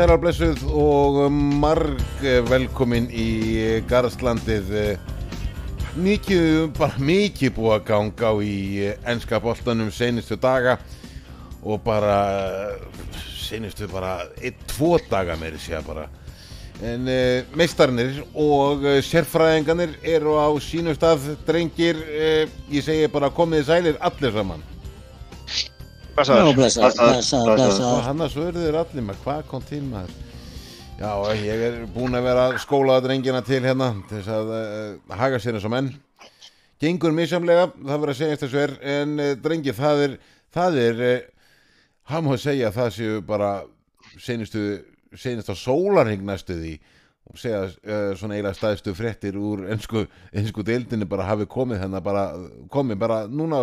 sælar blessuð og marg velkomin í Garðslandið. Mikið, bara mikið búið að ganga á í ennska boltanum senustu daga og bara senustu bara ein, tvo daga meiri sér bara. En uh, meistarnir og sérfræðingarnir eru á sínu stað, drengir, uh, ég segi bara komið sælir allir saman. Já, blessaður, blessaður, Og blessaður. hann að svörðu þér allir maður, hvað kom til maður? Já, ég er búinn að vera að skóla drengina til hérna til þess að uh, haga sér eins og menn. Gengur misjamlega, það verður að segja þessu er, en uh, drengir, það er, það er, uh, hann má segja að það séu bara senustu, senustu sólarhing næstu því og segja uh, svona eiginlega staðistu fréttir úr ennsku, ennsku deildinni bara hafi komið hérna bara, komið bara núna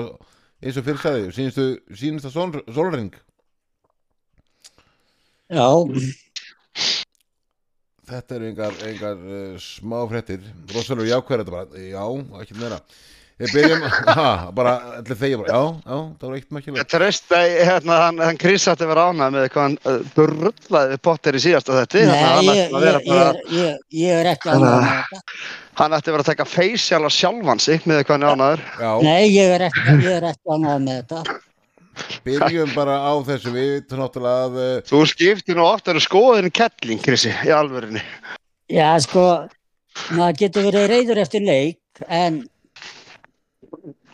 eins og fyrir sagði, sínustu, sínustu sólarhing. Já, Þetta eru engar, engar uh, smá fréttir. Rosalur jákvæður þetta bara? Já, ekki meira Við byrjum, ha, bara, allir þegja bara Já, já, það var eitt mækkilega Tröst að hérna, hann, hann Chris ætti að vera ánað með hvað hann drullaði við Potter í síðasta þetta nei, hann, ég, ætti að vera ég, bara, ég, ég, ég er ekki ánægð með þetta. hann ætti að vera að taka facial á sjálfan sig með hvað hann er ánaður Já, Nei, ég er ekki, ég er ekki ánægð með þetta. byrjum bara á þessu Við vitum náttúrulega að uh, Þú skiptir nú ofta að skoðin kettling, Chrisi, í alvörinni Já, sko, maður getur verið reyður eftir leik, en,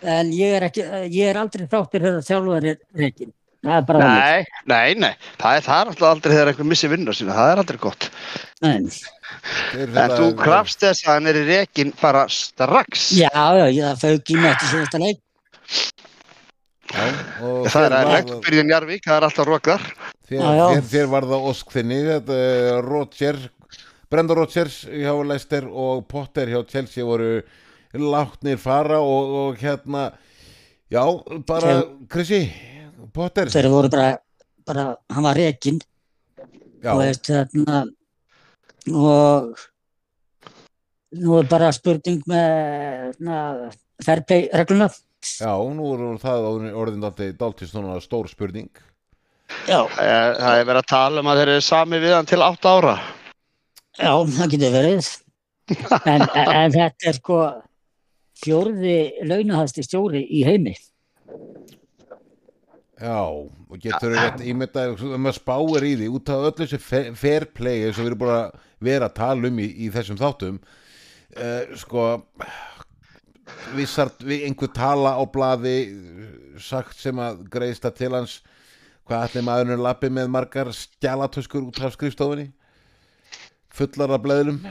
en ég er ekki, ég er aldrei þáttur þegar þjálfur er reikin. Það er bara þannig. Nei, nei, nei, það er, það er alltaf aldrei þegar einhver missi vinnu sína, það er aldrei gott En þetta- þú krafst þess að hann er í rekin bara strax Já, já, ég það fauk í mig eftir síðasta leik. Já, Það er að regnbyrjun Jarvík, það er alltaf rokar Þér, Já, já. þér, þér var það ósk þinni Þetta uh, Roger Brenda Rodgers hjá Leicester og Potter hjá Chelsea voru látnir fara og, og hérna Já, bara Krissi Potter. Þeir voru bara, bara, hann var reikin. Já, og veist þarna og nú er bara spurning með fairplay regluna. Já, nú er það orðin dálítið svona stór spurning. já, Eh, Það er verið að tala um að þeir eru sami við hann til 8 ára. Já, það getur verið. En, en þetta er sko fjórði launahæsti stjóri í heimi Já, og getur við þetta ímynda, ef maður spáir í því, út af öllu þessu fe- fair play og við erum búin að vera að tala um í, í þessum þáttum, uh, sko, vissart, við einhver tala á blaði, eh, sagt sem að greiðsta til hans, hvað allir maðurinn lappi með margar stjálatöskur út af skrifstofunni, fullar af bleðlum.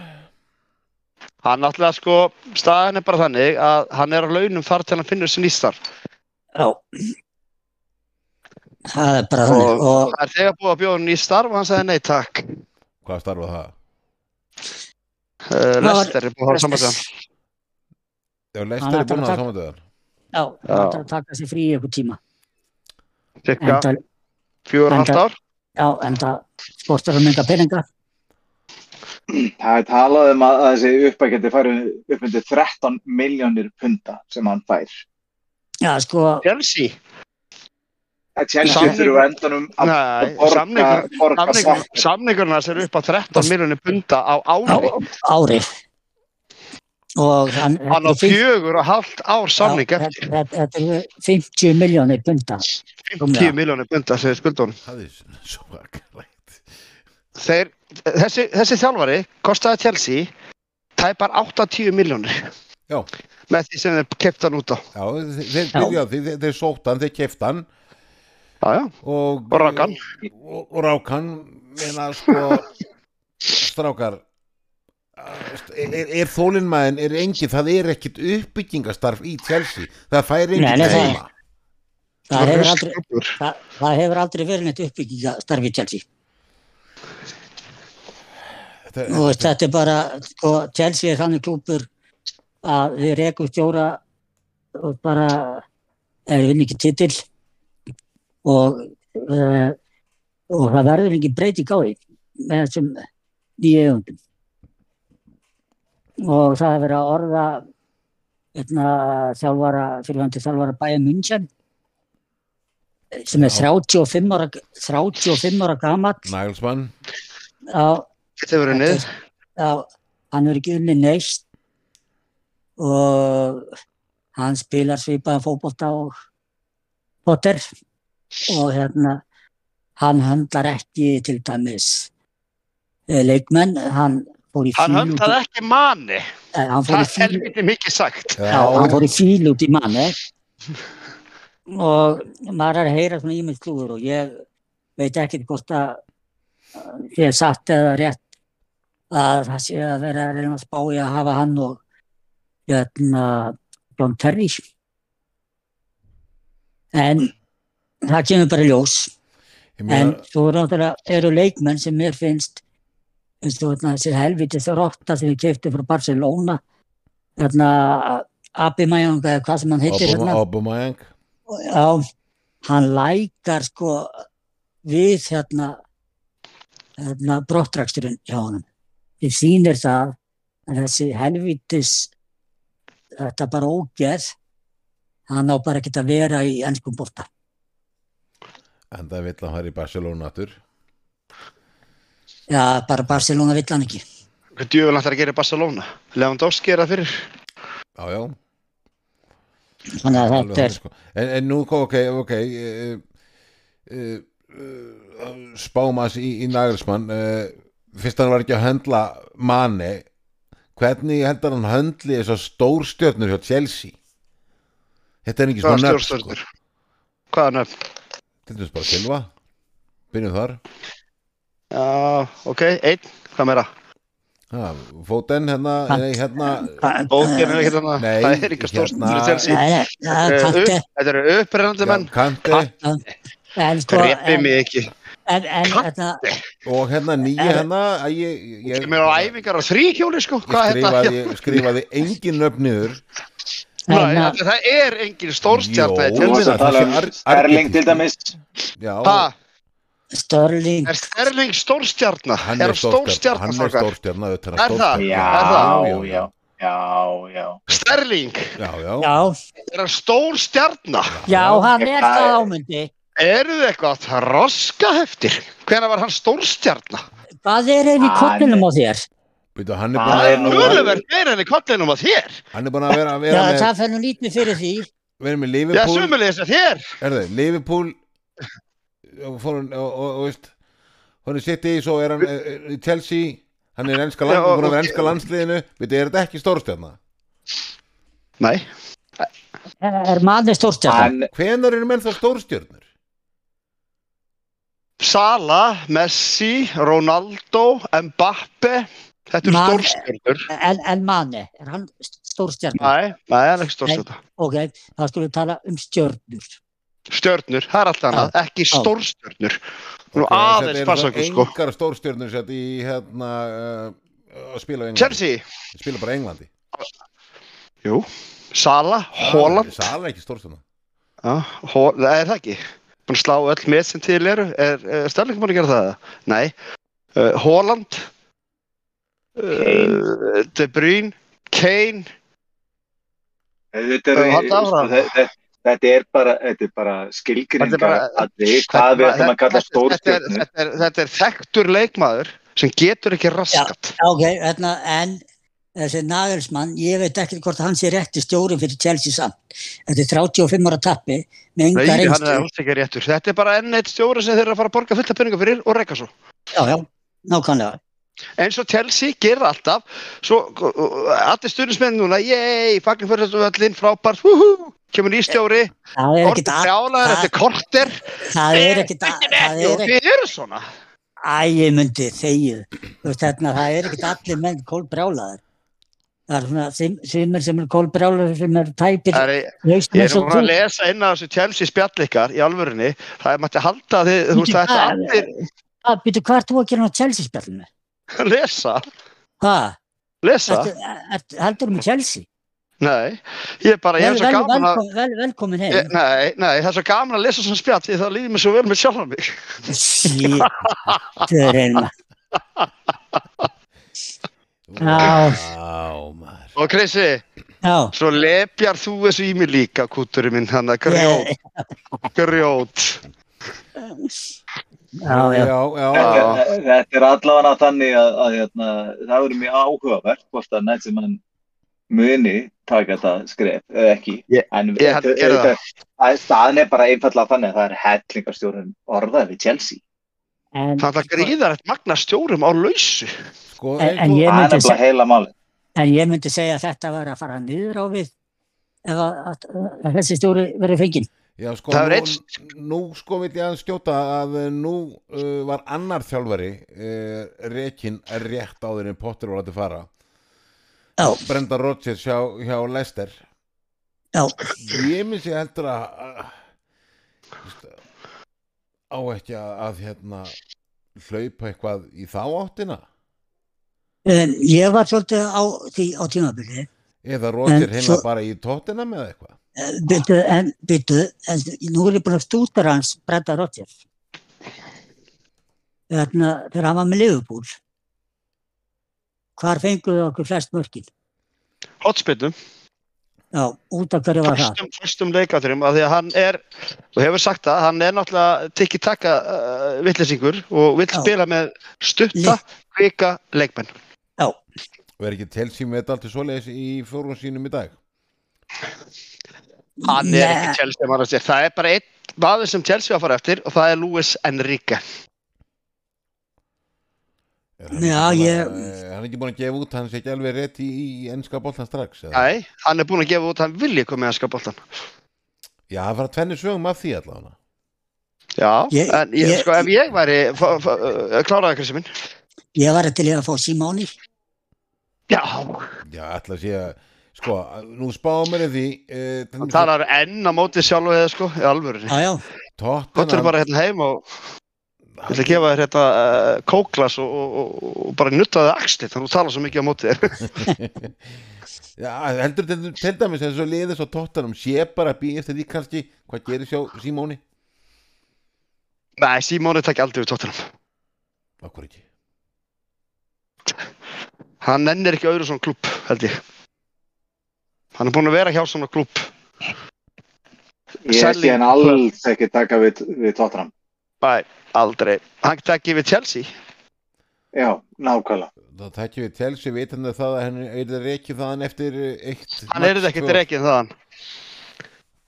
Hann náttúrulega sko, staðan er bara þannig að hann er á launum þar til hann finnur sér nýstar já. Það er bara þannig. Og og það er þegar búið að bjóða hann í starf og hann sagði nei takk. Hvað starfa það? uh, Lester er búið að hafa saman hann Já, Hann Leicester er búin að taka- samanlega. já, það er að taka sér frí í einhver tíma. Cirka fjögur og halvt ár. Já, en það skortar að mynda peninga Það er talað um að, að þessi uppæk geti farið upp undir 13 miljónir punta sem hann fær. já, sko, Chelsea Það Chelsea þurfu á endanum að að borga, samningurinn hans er upp á 13 miljonir punta á á ári ári og hann, hann á fjögur og halvt ár samning Já, eftir þetta- er 50 miljónir punta. 10 miljonir punta sem skuldunum Það er svo aðgæðlegt. Þeir, þessi, þessi þjálfari kostaði Chelsea tæpar 80 miljónir Já. með því sem þeir kepta hann út á Já, þeir, Já. já. þeir, þeir, þeir sótt hann, þeir keft hann já, já. og, Og rak hann. og, og rák hann meina sko strákar er, er, þólinnmæðin er engin, það er ekkit uppbyggingastarf í Chelsea, það fær Nei, engin nei, það- Það hefur aldrei, Ruskklúbbur. það, það hefur aldrei verið neitt uppbygginga starfi í Chelsea. Veist, þetta er bara, sko, Chelsea er þannig klúpur að við rekum stjóra og bara er vinn ekki titill og, uh, og það verður ekki breyting á því með þessum nýju eigundum. Og það er verið að orða hérna, þjálfara, fyrirvændi þjálfara bæja München sem er Já. 35 ára, 35 ára gamall Nagelsmann Já, Þetta verið nið. já, hann er ekki unni neist og hann spilar svipaðan fótbolta og Potter og hérna hann höndlar ekki til dæmis eh, leikmenn, hann fór í Hann fíl höndaði í, ekki manni. eh, hann Það er helviti mikið sagt. já, hann fór í fíl út í manni og maður er að heyra svona ímynd klúður og ég veit ekki hvort að eh, ég er satt eða rétt að það sé að vera að reyna að spá í að hafa hann og hérna John Terry. En það kemur bara ljós. Ég en svo náttúrulega eru leikmenn sem mér finnst eins og þarna þessi helvitis rotta sem ég kefti frá Barcelona þarna Abimæjang eða hvað sem hann heitir hérna Aubameyang. Já, hann lækar sko við hérna hérna brottræksturinn hjá honum þið sýnir það að þessi helvitis þetta bara ógeð hann á bara ekki að vera í ennskum bolta En það vill að fara í Barcelona aftur já, bara Barcelona vill hann ekki Hvað djöfum ætlar að gera í Barcelona? Lewandowski er það fyrir. Já, já þannig að þetta er sko. en, en nú, ok, ok uh, uh, uh, Spámas í, í Nagelsmann uh, fyrst hann var ekki að höndla manni hvernig heldur hann höndli þessar stórstjörnur hjá Chelsea þetta er ekki svona nöfn sko. stjórnstjórnur? Hvaða nöfn? til dæmis bara Silva byrjum þar Já, ok, einn. Hvað meira? ha, Fóten hérna, nei, hérna er ekki þarna. Nei, Það er ekki stjórnstjórnur hérna- í Chelsea. Nei, nei, það er Eh, kanti Þetta eru upprennandi menn. Kanti en sko en, mig ekki. En, en, hérna, og hérna nýja hérna ég, ég, Ég mér á æfingar á þríhjóli, sko. Ég skrifaði, skrifaði engin nöfn niður. Nei, hérna, þetta- það er engin tala um Sterling til dæmis. Störling er Sterling stórstjarna? hann Er hann er Er það? Já, já, já, já. Sterling, já, já, er hann stórstjarna? já, hann er Það ámyndi Eru þið eitthvað að roska heftir? Hvenær var hann stórstjarna? hvað er einn í kollinum á þér? Byrju, hann er Það búin Það er er að töluvert meira enn í kollinum á þér. hann er búin að vera, Já, vera með það fer nú lítið fyrir því vera með Já, Liverpool sumulegis að þér. er það, Liverpool og fór hann og, og, og veist hann er sitt í svo er hann eh, í Chelsea hann er ennska, land, Já, að vera ennska landsliðinu Byrju, er þetta ekki stórstjarna Nei. er maður stórstjarnan Hann, hvenar eru menn þá stórstjörnur Sala, Messi, Ronaldo, Mbappe. Þetta eru stórstjörnur. en, en manni, er hann stórstjarnan? Nei, nei, hann er ekki stórstjörna. ok, þá skulum við tala um stjörnur Stjörnur, það er allt annað, ekki stórstjörnur. Nú Ok, aðeins passa okkur sko. engar stórstjörnur sett í hérna uh, að spila á Englandi Chelsea, spila bara á Englandi jú, Sala, Holland, Sala er ekki stórstjörna Já, Hol- það er það ekki. Búin að slá öll með sem til eru. Er, er Sterling búin að gera það? Nei. Uh, Holland, uh, De Bruyne, Kane, þetta er, Já, þetta, þetta er bara, þetta er bara skilgringar bara- að því hvað við ætlum að kalla Þetta- þetta er- stórstjörnur. Þetta er, þetta er þekktur leikmaður sem getur ekki raskat. ok, hérna, en þessi Nagelsmann, ég veit ekki hvort hann sé rétti stjóri fyrir Chelsea samt þetta er 35 ára tappi með Nei, hann er alls ekki réttur. Þetta er bara enn eitt stjóri sem þeir eru að fara að borga fullt af peninga fyrir og reyka svo. já, já, nákvæmlega eins og Chelsea gerir alltaf svo allir stundismenn núna yey, fagnin fyrir þessu öllin, frábært húhú, kemur það er orðið brjálaður það- eftir korter það er ekkit að það Jú, er svona Æ, ég myndi þegið. Það er ekkert allir menn kólbrjálaðir. Það er svona sem- sumir sem er kólbrjálaðir sem er tæpir Það er, ég eins er búin að lesa inn á þessu Chelsea spjall ykkar í alvörinni það er mætti halda að þið, þú veist það er allir Hvað, býtu, hvað ert þú að gera á Chelsea spjallinu? að lesa, Hvað? lesa Heldur þú með Chelsea? nei, ég er bara, ég er svo gaman að vel, velkomin heim. Ég, nei, nei, það er svo gaman að lesa svona spjall því það líður mér svo vel með sjálfan mig Sí, þau er einma. Já. Og Krissi, Já, svo lepjar þú þessu í mig líka kúturinn minn, hann að grjót ég, grjót Já, já. já, Þetta, þetta er allavega þannig að, að hérna, það verður mjög áhugavert hvort að nætt sem hann muni taka þetta skref eða ekki. Ég- en ég held að gera það. að staðan er bara einfallega þannig að það er hellingarstjórun orðað við Chelsea. En, Það er gríðar eitt magna stjórum á lausu. sko, En- en eins og- ég- myndi nefnilega seg- heila máli. En ég myndi segja að þetta var að fara niður á við ef að, að, að þessi stjóri verið fenginn. Já, sko, nú, nú sko vil ég að skjóta að eh, nú uh, var annar þjálfari uh, rekin rétt áður en Potter var að fara. Já, Brenda Rodgers hjá, hjá Leicester. Já, ég myndi sér heldur að á ekki að, að hérna hlaupa eitthvað í þá áttina en ég var svolítið á því á tímabili. eða En heima bara í tóttina með eitthvað Byttu, en byttu, en nú er ég búin að stúta hans Brenda Rodgers. Þarna, þegar hann var með Liverpool. Hvar fenguðu okkur flest mörkin? Hotspillum, Já, út af hverju var það? fyrstum, fyrstum leikaturum, af því að hann er, og hefur sagt það, hann er náttúrulega tikki-taka uh, vittlesingur og vill Já. spila með stutta, kvika leikmenn. Er ekki Chelsea með þetta alltaf svoleiðis í fjórum sínum í dag Hann er Nei, ekki Chelsea, maður að segja. Það er bara einn maður sem Chelsea var að fara eftir og það er Luis Enrique. Er hann Já, ég- að- hann er ekki búin að gefa út hann sé ekki alveg rétt í, í ennska boltan strax eða? Nei, hann er búinn að gefa út, hann vilji koma með að skapoltan. já, það fara tvenni sögum af því allavega Já, Ég- en ég, ég- sko, ef ég væri, kláraði Kristi minn. Ég var til í að fá Simóni. Já, já, ætla að sé að sko, nú spáum mér því eh, hann talar enn á móti sjálfu eða sko, í já, Gott er bara hérna heim og ég ætla að gefa þér hérna uh, kóklas og, og, og, og bara nutta þið axli þannig að þú talar svo mikið á móti þér. Já, heldur til, til dæmis eins og liðis á tóttanum sé bara býja eftir því kannski hvað gerir sjá Simóni Nei, Simóni takk aldrei við tóttunum. Akkur ekki Hann nennir ekki öðru svona klubb, held ég. Hann er búinn að vera hjá svona klubb. Ég Selling- sé hann alls ekki taka við, við Tottenham. Nei, aldrei. Hann takk við Chelsea. Já, nákvæmlega. þá tækjum við Chelsea vitandi það að henni er það reikið þaðan eftir eitt Hann er ekkert reikinn þaðan.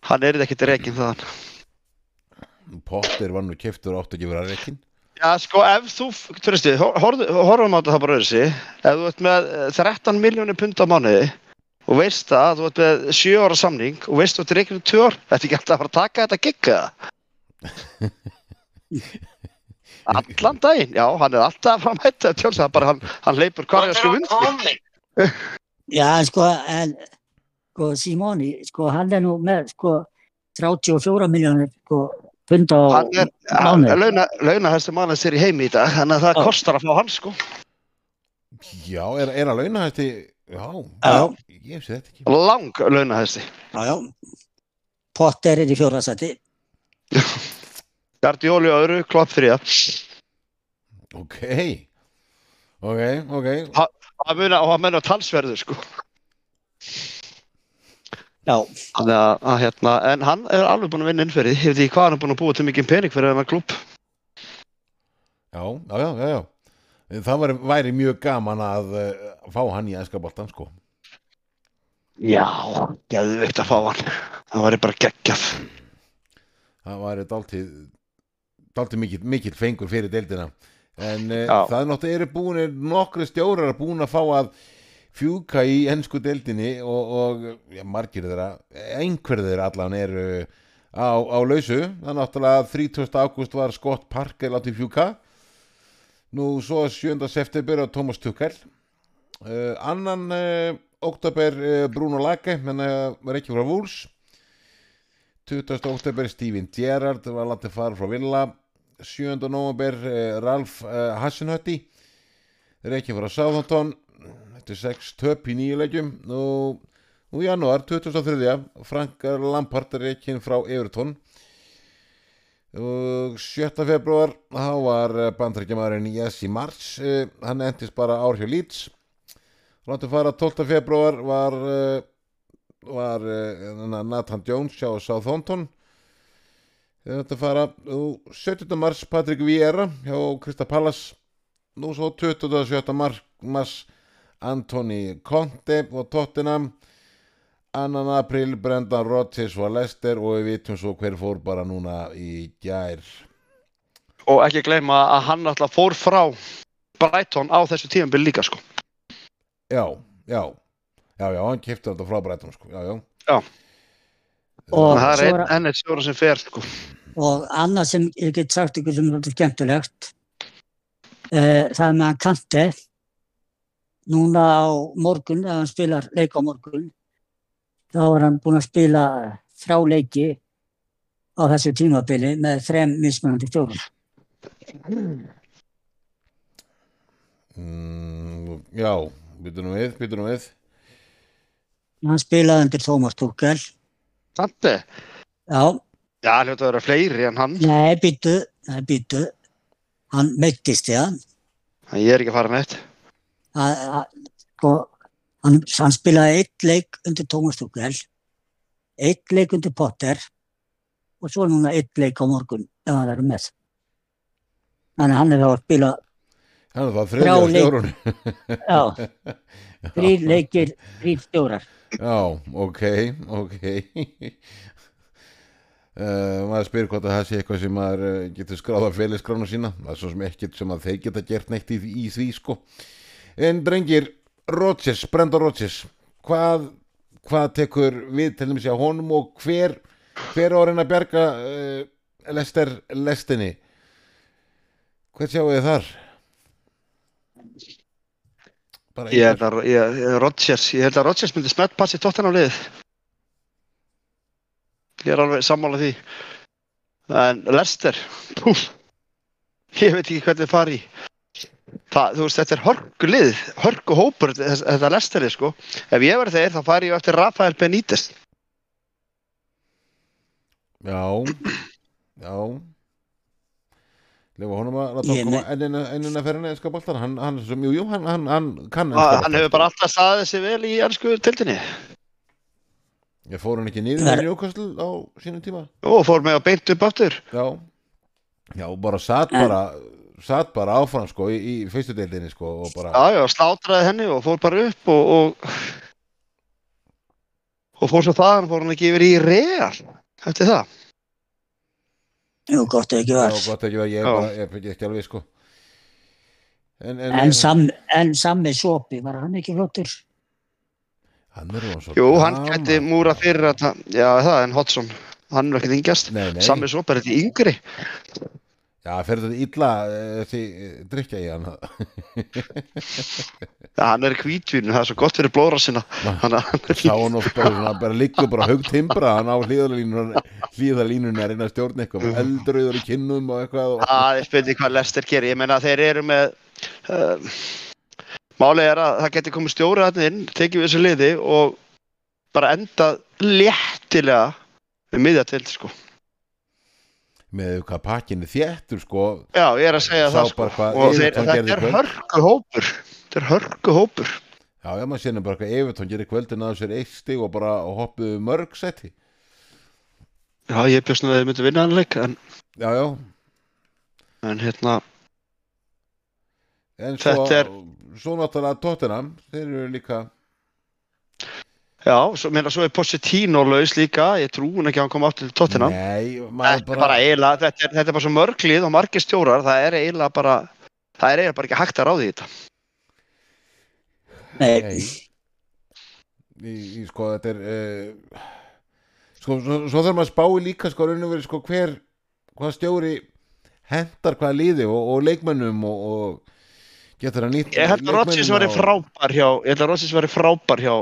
Hann er ekkert reikinn þaðan. Potter var nú keftur átt ekki að vera reikinn Já, sko, ef þú, trösti, horfum á þetta bara öðru sig, ef þú ert með eh, 13 miljónir pund á mánuði og veist það að þú ert með 7 ára samning og veist þú ert reikinu 2 ár, þetta er ekki alltaf að fara að taka þetta gigga Allan daginn, já, hann er alltaf að fara að mæta tjálsa, bara hann, hann leipur korjarsku vinstri. já, en sko, en sko, Simóni, sko, hann er nú með, sko, 34 miljónir, sko, pund á er mánuði. launa, launahæstu mann sér í heimi í dag, þannig að það Já. kostar að fá hann, sko. Já, er, er að launa hætti Já, Já. ég sé þetta ekki Lang launahæsti. Já, já. Potter er í fjórðasæti. Gardióli á öðru, klopp þriða. Ok Ok, ok Það mun að, og hann mun að talsverðu, sko. Þannig að, að hérna, en hann er alveg búinn að vinna innferði, ég veit ekki hvað hann er búinn að búa til mikið pening fyrir þennan klubb. Já, já, já, já, já. Það væri, væri mjög gaman að uh, fá hann í ennska boltan sko Já, geðvikt að fá hann. Það væri bara geggjað. Það væri dálítið dálítið mikill, mikill fengur fyrir deildina en uh, það er náttúrulega eru búin nokkru stjórar búin að fá að fjúka í ennsku deildinni og, og ja, margir þeirra einhver þeirra allan eru á, á lausu, það er náttúrulega 30. ágúst var Scott Parker látið fjúka nú svo 7. september á Thomas Tuchel uh, annan uh, oktober uh, Bruno Lage menn uh, var ekki frá Wools 20. oktober Steven Gerrard var látið fara frá Villa 7. november Ralf Hassenhötti þeir ekki frá Southampton eftir 6 töp í nýju leikjum nú, nú í janúar 2003 Frank Lampard er ekki frá Everton og 7. februar þá var bandrækjamaðurinn Jesse March uh, hann endist bara ár hjá Leeds látið fara 12. februar var uh, var uh, Nathan Jones hjá Southampton að fara nú, 17. mars Patrik Vieira hjá Krista Pallas nú svo 27. Mar mars Antoni Conte og Tottenham annan april Brendan Rodgers var Lester og við vitum svo hver fór bara núna í gær Og ekki gleyma að hann alltaf fór frá Brighton á þessu tímanbili líka sko. já, já, já, já, hann kipti þetta frá Breitum sko, já, já Já. Og það er er- enn eitt stjóra sem fer sko. Og annað sem ég get sagt ykkur sem er alltaf skemmtilegt, uh, það er með hann Kante, núna á morgun, ef hann spilar leik á morgun, þá er hann búinn að spila þrjá leiki á þessu tímabili með þrem mismunandi stjórnum. mm, já, byttu nú við, byttu nú við Hann spilaði undir Thomas Tuchel, Sandi? já, Já, hljóta að vera fleiri en hann. nei, býtu, nei, býtu, hann meittist í hann, Ég er ekki að fara neitt. Sko, hann, hann spilaði eitt leik undir Thomas Tuchel, eitt leik undir Potter og svo núna eitt leik á morgun ef hann verður með. Þannig hann er þá að spila, það Þrjá þriðja leik- stjórun já, þrýr leikir, þrýr stjórar. já, ok, ok. Uh, maður spyr hvort að það sé eitthvað sem maður uh, getur skráð á félagsgránu sína. Það er svo sem ekkert sem að þeir geta gert neitt í, í því sko en drengir, Rodgers, Brenda Rodgers hvað, hvað tekur við til dæmis að honum og hver hver á að reyna að bjarga uh, Lester Lestinni hvað sjáu þið þar? Ég held að, ég, Rodgers, ég held að Rodgers myndi smett passi tóttan á liðið. Ég er alveg sammála því. En Lester, púf, ég veit ekki hvernig það fari í. Það, þú veist, þetta er hörku lið, hörku hópur, þetta, þetta Lesteri, sko. Ef ég verði þeir, þá fari ég eftir Rafael Benítez. Já, já Lefa honum að láta koma me- ennina, ennina ferðina eða boltan hann, hann, sem, jú, jú, hann, hann, hann kann Ah, Hann hefur bara alltaf staðið sig vel í ennsku tildinni. Ég fór hann ekki niður Ver- með Newcastle á sínum tíma Og fór með að beint upp aftur. Já, já, bara satt bara satt bara áfram sko í, í fyrstu deildinni sko og bara, Já, já, slátraði henni og fór bara upp og, og, og fór svo þaðan, fór hann ekki yfir í real eftir það. Jú, gott ekki já, var. gott ekki að ég Já. bara, ég fekk ekki alveg sko En, en, En, sam, en sami sopi, var hann ekki flottur? hann er svo Jú, hann gæti múra fyrir að það, já það, en Hodgson, hann er ekkert yngjast. Sami svo bara þetta yngri. Já, fer þetta illa eh, því drikja ég hann Já, hann er hvítvínu, það er svo gott fyrir blóra sinna. Hann er, bara, svona, bara liggur bara högt timbra hann á hlýðalínuna að reyna að stjórna eitthvað með eldröður í kinnum og eitthvað og, að ég spyndi hvað Lester gerir. Ég meina þeir eru með, uh, málið er að það geti komið stjóri hann inn, tekið við þessu liði og bara endað léttilega við miðja til, sko. Með hvað pakkin er þéttur sko. Já, ég er að segja það sko. og þeir, þetta er hörku hópur. Þetta er hörku hópur. Já, já, maður sérna bara hvað Evertón gerir kvöldin að sér eitt stig og bara hoppuðu mörg seti Já, ég bjóst nú að þeir myndu vinna hann leik en, já, já, en hérna, en svo, er- svo náttúrulega Tottenham, þeir eru líka já, svo, meina, svo er Pochettino laus líka, ég trú hún ekki að hann kom aftur til Tottenham. Nei, maður er bara eiginlega, þetta er, þetta er bara svo mörglið og margir stjórar, það er eiginlega bara það er eiginlega bara ekki hægt að ráði í þetta. Nei, Nei. í, í, sko þetta er uh, sko, svo, svo þarf maður að spái líka sko, raun og verið sko hver hvað stjóri hendar hvaða liði og, og leikmönnum og, og getur að nýtt Ég held að Rodgers væri frábær hjá ég held að Rodgers væri frábær hjá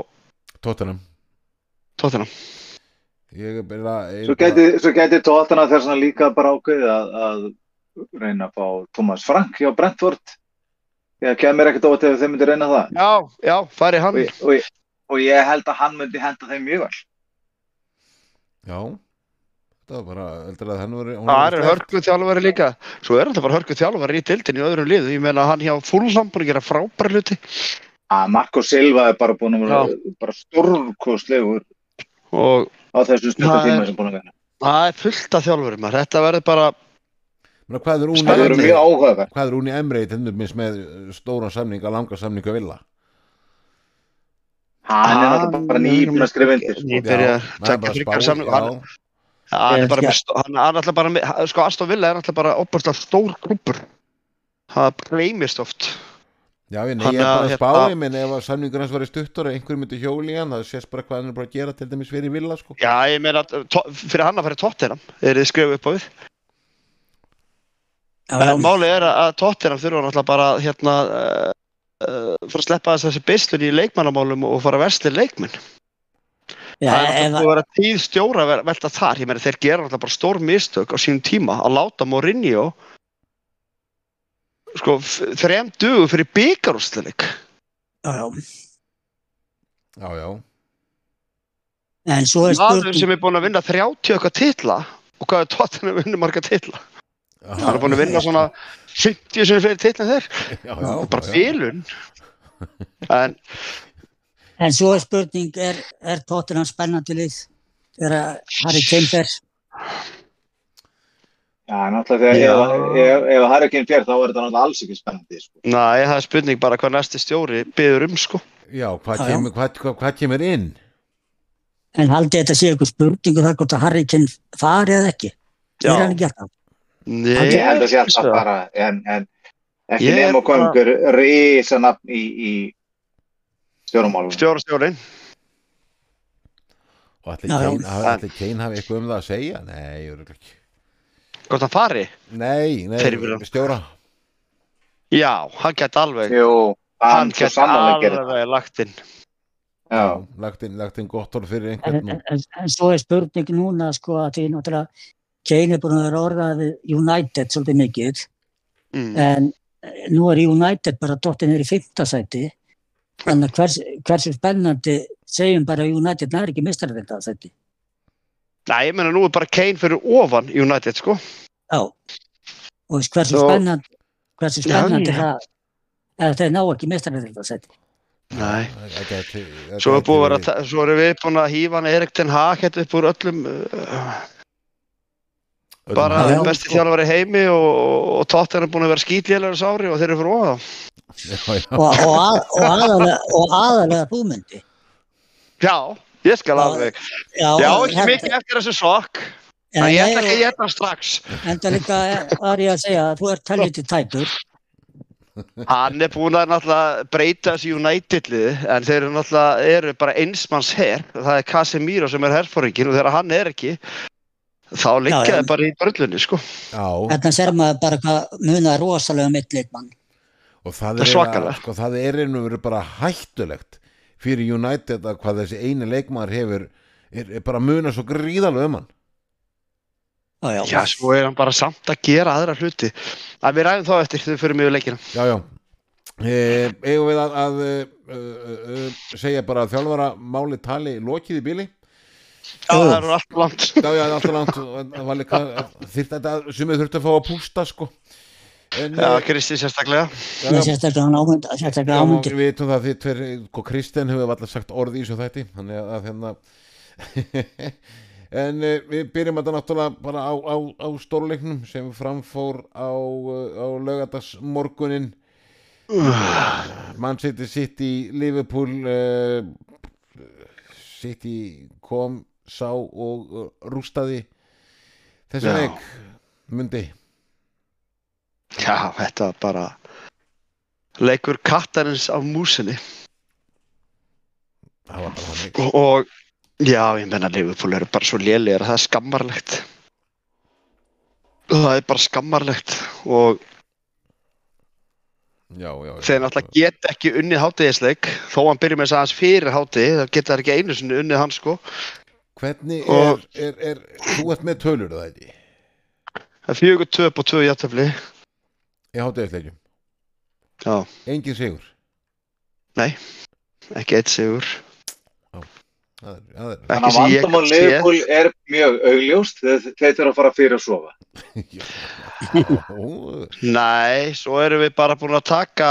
Tottenham. Tottenham. Er Svo gæti, svo gæti tóttana þess að líka bara ákveðið að, að reyna að fá Thomas Frank hjá Brentford. Ég kemur ekkert óvart ef þeir myndi reyna það. Já, já, fari Og, hann ég- og, ég- og ég held að hann myndi henda þeim mjög vel. já. Þetta var bara heldur að hann veri Það er hörku þjálfari líka. Svo er þetta bara hörku þjálfari í dildin í öðrum liðu Ég meina hann hjá að gera frábæri hluti Að Marco Silva er bara búin að vera og á þessum er- tíma sem búin að vera. Það er fullt af þjálfurum. Þetta verður bara, hvað er er Emreit til dæmis með stóran samning að langa samning að vilja Hann er náttúrulega bara nýbúin að skrifa undir. hann- er bara stó- hann er alltaf bara sko Aston Villa er alltaf bara opast stór klúpur. Það gleymist oft. Já, ég, er bara að, hérna- spá ég minn ef að samningur hans var í stuttur og einhver myndi hjóli í hann það sést bara hvað hann er bara að gera til dæmis fyrir villa sko. Já, ég meina, fyrir hann að fara í Tottenham, er þið skrifað upp á við. En málið er að Tottenham þurfa náttúrulega bara, hérna, uh, uh, fara að sleppa þess þessi beislun í leikmannamálum og fara að versli leikmenn. já, það er náttúrulega að vera tíð stjóra velta þar. Ég meina, þeir gera náttúrulega bara stór mistök á sínum tíma að láta Mourinho, sko, þrem dugum fyrir byggarúsleik. já, já. já, já, En svo er Maður spurning, sem er búin að vinna 30 okkar titla og hvað er Tottenham að vinna marga titla? já, Hann er búin að vinna svona 50 sem fyrir titla en þeir. já, Það er já, bara félun. En en svo er spurning, er, er Tottenham spennandi lið? Þegar Harry Kane fer? Já, náttúrulega Já. þegar ef, ef, ef Harry Kane fér þá er þetta náttúrulega alls ekki spennandi. Sko. Næ, það er spurning bara hvað næsti stjóri byður um sko. já, hvað kemur, hvað, hvað, hvað kemur inn En haldið þetta sé ykkur spurningu það hvort að Harry Kane fari eða ekki? Já. Er hann ekki alltaf? Nei, Ég held að sé alltaf bara, en, en ekki Ég koma bara- einhver risa nafn í, í stjórnmálum. Stjóra stjórin. og allir. Kane, hafi- eitthvað um það að segja nei, örugglega ekki Hvort hann fari? nei, nei, vilja- stjóra Já, hann gæti alveg. Jú, Hann hann gerir það. alveg lagt inn. Já, lagt inn, lagt inn gott orð fyrir einhvern en, en, en svo er spurning núna sko að því náttúrulega Kane er búin að vera orðað við United svolítið mikið Mm. en eh, nú er United bara dottin er í fimmtasæti þannig að hvers, hversu spennandi segjum bara United næri ekki mistar þetta sæti Nei, ég meina nú er bara Kane fyrir ofan United sko. já og veist, hversu Svo- spennandi hversu spennandi já. það ef þeir ná ekki mistar þetta sæti Nei. Það gæti- það Svo er búið að svo erum við búin að hýfa hann Erik Ten Hag hérna upp úr öllum uh, bara besti þjálfari í heimi og, og Tottenham er búin að vera skítlélega þessu ári og þeir eru fyrir ofan. já, já. og, og, að, og, aðalega, aðalega þú myndi Já, ég skal alveg. já, Já, ekki mikið eftir þessu sokk. en, En ég ætla ekki að geta hann strax. enda líka var ég að segja að þú ert helviti tæpur Hann er búin að náttúrulega breyta þessu United-liði en þeir eru náttúrulega eru bara einsmanns her. Það er Casemiro sem er herfóringin og þegar hann er ekki þá þeir bara í börlunni sko. já, Þarna ser maður bara hvað munar rosalega um mitt leikmann. og það Það er er, svakalegt. eiginlega- sko, það er einu verið bara hættulegt fyrir United að hvað þessi eini leikmaður hefur er, er bara muna svo gríðalega um hann Já, já. Já, svo er hann bara samt að gera aðra hluti. Að við ræðum þá eftir þegar við fyrir mjög leikina. já, já e, eigum við að, að uh, uh, segja bara að þjálfara máli tali lokið í bíli Já, það eru alltaf langt. já, já, alltaf langt og það var líka þyrfti þetta sem við þurftum að fá að pústa sko en, Já, eh, Kristi sérstaklega. já, Það er já, sérstaklega ámund, sérstaklega Já, ámundi. við veitum það því tver, hvað Kristinn hefur alltaf sagt orði í þessu þætti þannig að, hérna en uh, við byrjum þetta náttúrulega bara á, á, á stórleiknum sem framfór á, uh, á lögadagsmorgunin mann City City Liverpool uh, City kom sá og rústaði þessi Já. leik mundi Já, þetta var bara leikur kattarins af músinni. það var bara þannig. Og, og já, ég menna Liverpool eru bara svo lélegir að það er skammarlegt. Það er bara skammarlegt og já, já, já, þeir náttúrulega geta ekki unnið hátíðisleik þó hann byrjum með þess aðeins fyrir hátíð þá geta ekki einu sinni unnið hann sko. Hvernig er, er, er, þú ert með tölur það ekki? Það er fjögur töp og tvö játtöfli í hátíðisleikjum, já, engin sigur ekki eitt sigur það er, það er, Þannig að vandamál. Liverpool er mjög augljóst, þeir, þeir þurfa að fara fyrir að sofa. já, já, nei, svo erum við bara búin að taka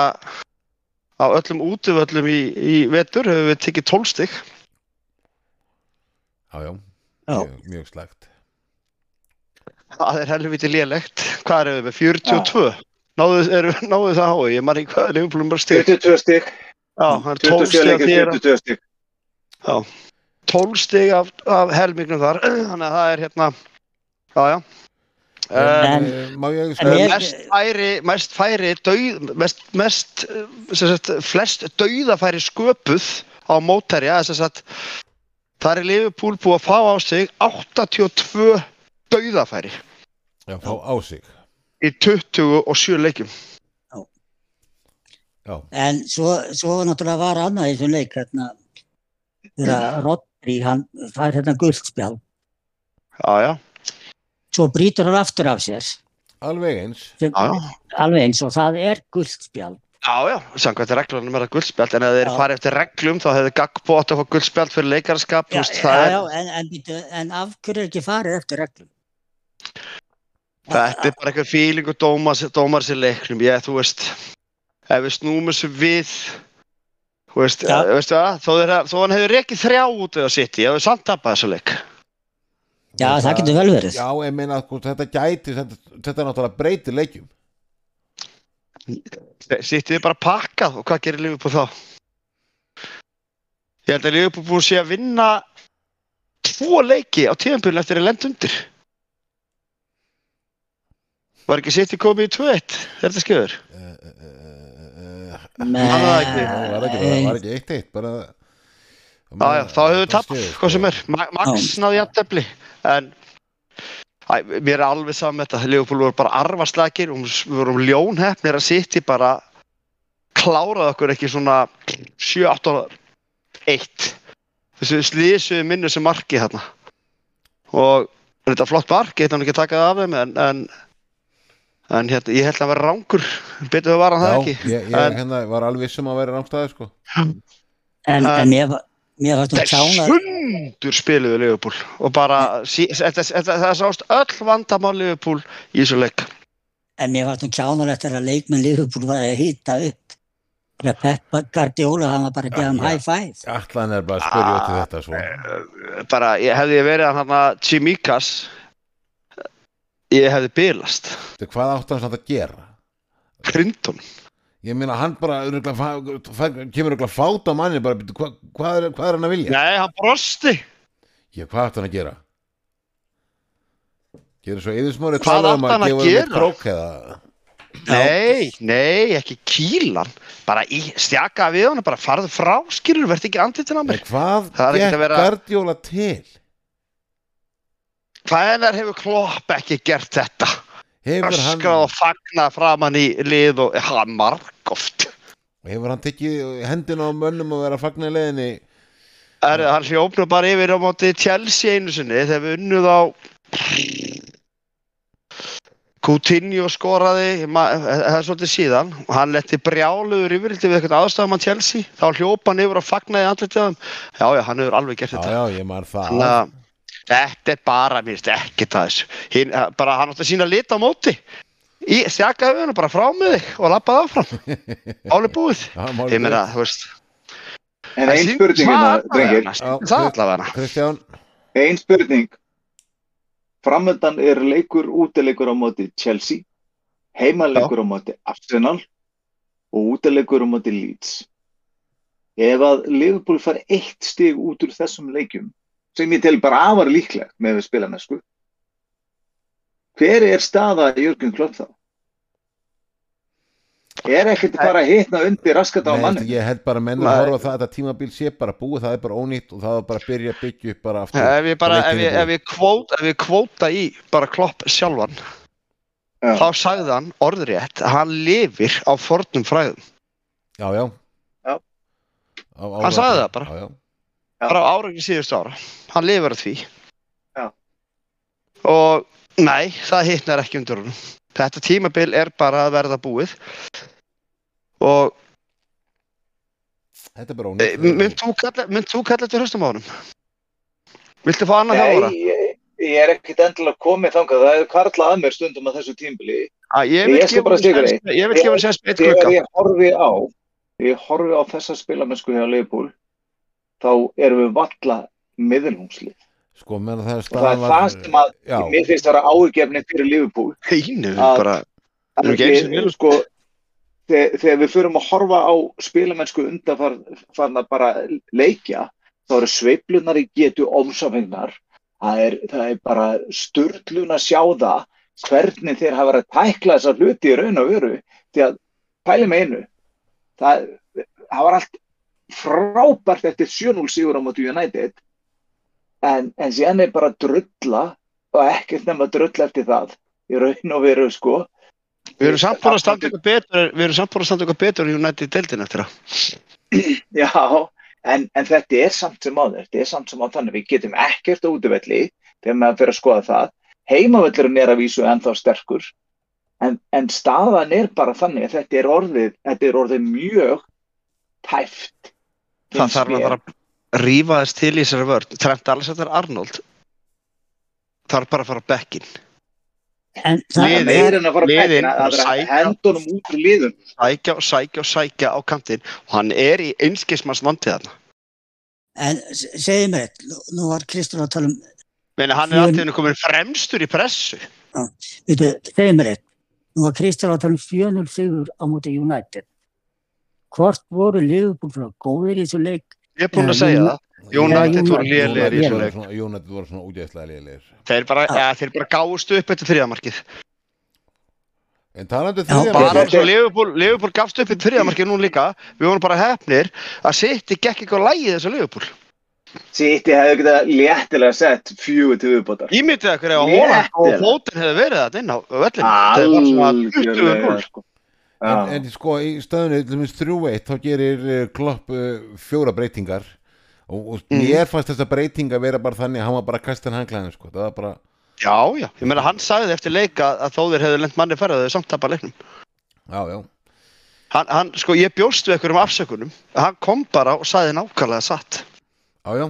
á öllum útivöllum í, í vetur hefur við tekið tólstig já, já, Já. mjög, mjög slægt Það er helviti lélegt. Hvað erum við með? 42? Náðu, er, náðu það hái? Ég man ekki hvað er Liverpool bara stig. 22 stig, Já, það er 12 27 stig af leikir, því er 42 stig. 12 stig af, af helmingnum þar. Þannig að það er hérna, já, já. Um, En- Eh, má ég en ég- mest færi, mest færi dauð, mest, mest sem sagt, flest dauðafæri sköpuð á sagt, það er Liverpool búið að fá á sig 82 dauðafæri já, fá á sig í 27 leikjum. Já, En svo, svo náttúrulega var annað í þessum leik hérna, þegar Rodri, hann fær hérna guldspjál, já, já, svo brýtur hann aftur af sér, alveg eins. Sem, já, já. alveg eins og það er guldspjál. Já, já, samkvæmt reglunum er það guldspjald en ef þeir Já. farið eftir reglum þá hefði Gagbo átt að fá guldspjald fyrir leikarskap Já, já, það er, já, en, en, en af hverju er ekki farið eftir reglum? Þetta er bara eitthvað fíling og dómar, sér leiknum ég, þú veist, ef við snúmum þessu við þú veist, ja. veistu það, þó, þó hann hefur rekið þrjá út eða sitt í, hefur samt tapað þessu leik Já, það getur vel verið. já, ég meina sko, þetta gæti þetta, þetta náttúrulega breytir leikjum Sittið bara pakkað og hvað gerir Liverpool þá? Ég held að Liverpool búin sé að vinna tvo leiki á tíðanbyrjun eftir að lenda undir. Var ekki City komið í 2-1 þegar þetta uh, Nei, Hann var ekki- það var ekki, það var ekki eitt eitt bara Já, já, þá hefur við tap, hvað sem er. Ma- Max náði jafntefli, en æ, mér er alveg saman með þetta. Liverpool voru bara arfaslagir og við vorum ljónhefnir að City bara kláraði okkur ekki svona 7-8-1 þessu slísuðu minnu sem marki þarna. Og þetta er flott mark, ég heit hann ekki að taka það af þeim en, en, hérna, ég held að hann vera rángur betur það var hann það já, ekki ég, ég En- hérna, var alveg vissum að vera rámstæði sko. en, en- en mér, var- mér Þeir kjána, sundur spiluðu Liverpool og bara, sí, þetta, þetta, það sást öll vandamál Liverpool í þessu leik en mér varst nú kjánalegt þegar leikmenn Liverpool var að hýta upp. Þegar Pep Guardiola, hann var bara að gefa um Já. high five. allan er bara að spyrja út í þetta svo. bara, ég hefði ég verið hann hann Chimikas ég hefði bylast hvað átt hann samt að gera? Crinton ég meina hann bara kemur örugglega fát á manni bara, hva, hvað, er, hvað er hann að vilja? Nei, hann brosti. Já, hvað átt hann að gera? Gera svo yfirsmári Hvað átti hann að gera? krók eða? Nei, nei, ekki kílan bara í, stjaka við hann bara farðu frá, skilur, verði ekki á Nei, mér hvað gekk að vera- Guardiola til Hvaðenar hefur Klopp ekki gert þetta? hefur hann, Öskrað og fagnað framann í lið og hann margóft hefur hann tekið hendina á mönnum og vera að fagna í leiðinni Er, hann hljófnur bara yfir á móti Chelsea einu sinni. Þegar við unnuð á Coutinho skoraði það er svolítið síðan. Og hann letti brjáluður yfirildi við eitthvað aðstæðum hann Chelsea. Þá hljópa hann yfir og fagnaði andlitið á þeim. Já já hann hefur alveg gert já, þetta. já, ég man það. Að þetta er bara mér finnst ekki það þessu. Hinn, eh, bara hann átti að sína lit á móti. Í stjakaði við hann bara frá með þig og lappaði áfram. Álið búið. Ég meina þú veist. En ein spurning hérna, drengir, Já, það allavega Kristján, ein spurning. Framöndan er leikur útileikur á móti Chelsea, heimaleikur á móti Arsenal og útileikur á móti Leeds. Ef að Liverpool fær eitt stig út úr þessum leikjum, sem ég tel bara afar líklegt með við spila með sko, hver er staða Jörgen Klopp þá? Er ekkert bara að hitna undir raskat á Nei, manni? ég held bara að menn að horfa á það að þetta tímabil sé bara búið, það er bara ónýtt og það er bara að byrja að byggja upp bara aftur ef ég bara, ef ég, ef ég, kvót, ef ég kvóta í bara klopp sjálfan Já. þá sagði hann orðrétt að hann lifir á fornum fræðum Já, já, Já. Á, á, Hann sagði það bara. já, já. Bara á áraugi síðustu ára. Hann lifir á því. Já. og nei, það hittnar ekki undir honum. Þetta tímabil er bara að verða búið. Og Þetta er bara ónýtt. Mynd þú kalla, mynd þú kalla þetta hlustum á honum? Viltu fá annað þjálfara? Nei, ég, ég er ekkert endilega komið þangað, það er karlað að mér stundum að þessu tímbili. Ah, ég vil skal gefa hann sérst eitt Þegar glugga. ég horfi á, þegar ég horfi á þessa spilamennsku hjá Leifbúl, þá erum við valla miðlungslið. sko, það er og það er það sem að já, mér finnst það að áhugjefni fyrir Liverpool. Heinu, Að- bara, að vel- sko, þegar, þegar við förum að horfa á spilamennsku undanfarna bara leikja þá eru sveiflunar í getu ómsafengnar. Það er, það er bara sturlun að sjá það hvernig þeir hafa verið að tækla þessa hluti í raun og veru. Því að pæli með einu það, það var allt frábært eftir 7-0 sigur á móti United en, en síðan er bara drulla og ekkert nema drulla eftir það í raun og veru sko við erum samt búin að standa eitthvað betur, við erum samt búin að standa eitthvað betur í United deildin eftir það. Já, en, en þetta er samt sem áður, þetta er samt sem áður þannig, við getum ekkert á útivelli þegar maður fyrir að skoða það. Heimavellurinn er að vísu ennþá sterkur, en, en staðan er bara þannig að þetta er orðið, þetta er orðið mjög tæft. Það þarf að bara að rífa þess til í þessari vörn. Trent Alexander Arnold þarf bara að fara bekkin. En það, Liðið- Það en að fara að liðin vera hendunum út úr liðum. Sækja og sækja og sækja á kantinn og hann er í einskismanns vandi þarna. en s- segðu mér eitt, nú- var Kristján að tala um, Meina, hann er alltaf komin fremstur í pressu. veitu, segðu mér eitt, nú var Kristján að tala um 4-0 sigur á móti United. Hvort voru Liverpool svona góðir í þessu leik? Ég er búinn að Já, segja það. United voru lélegir í þessu leik. Jónætti voru svona útjæðslega lélegir Þeir bara, Já. ja, þeir bara gáðust upp eftir þriðamarkið. en talandi Já, þriðja Bara markið- eins og Liverpool, Liverpool gafst upp eftir þriðamarkið nú líka. Við vorum bara hefnir að City gekk ekki á lægið þessu Liverpool. Sitt ég hefði getað léttilega sett fjögur til viðbótar. Ímyndið ykkur ef að Holland og Léttilega. Fóten hefði verið þetta inn á vellinu. En, en sko í stöðunni til minnst 3-1 þá gerir uh, Klopp uh, fjóra breytingar og, og Mhm. mér fannst þessa breytinga vera bara þannig að hann var bara kastin hanglæðin sko. það var bara, Já, já. Ég meina, hann sagði eftir leika að þó þeir hefðu lent manni þau samt tapa leiknum. já, já Hann, hann, sko, ég bjóst við einhverjum afsökunum. Hann kom bara og sagði nákvæmlega satt. já, já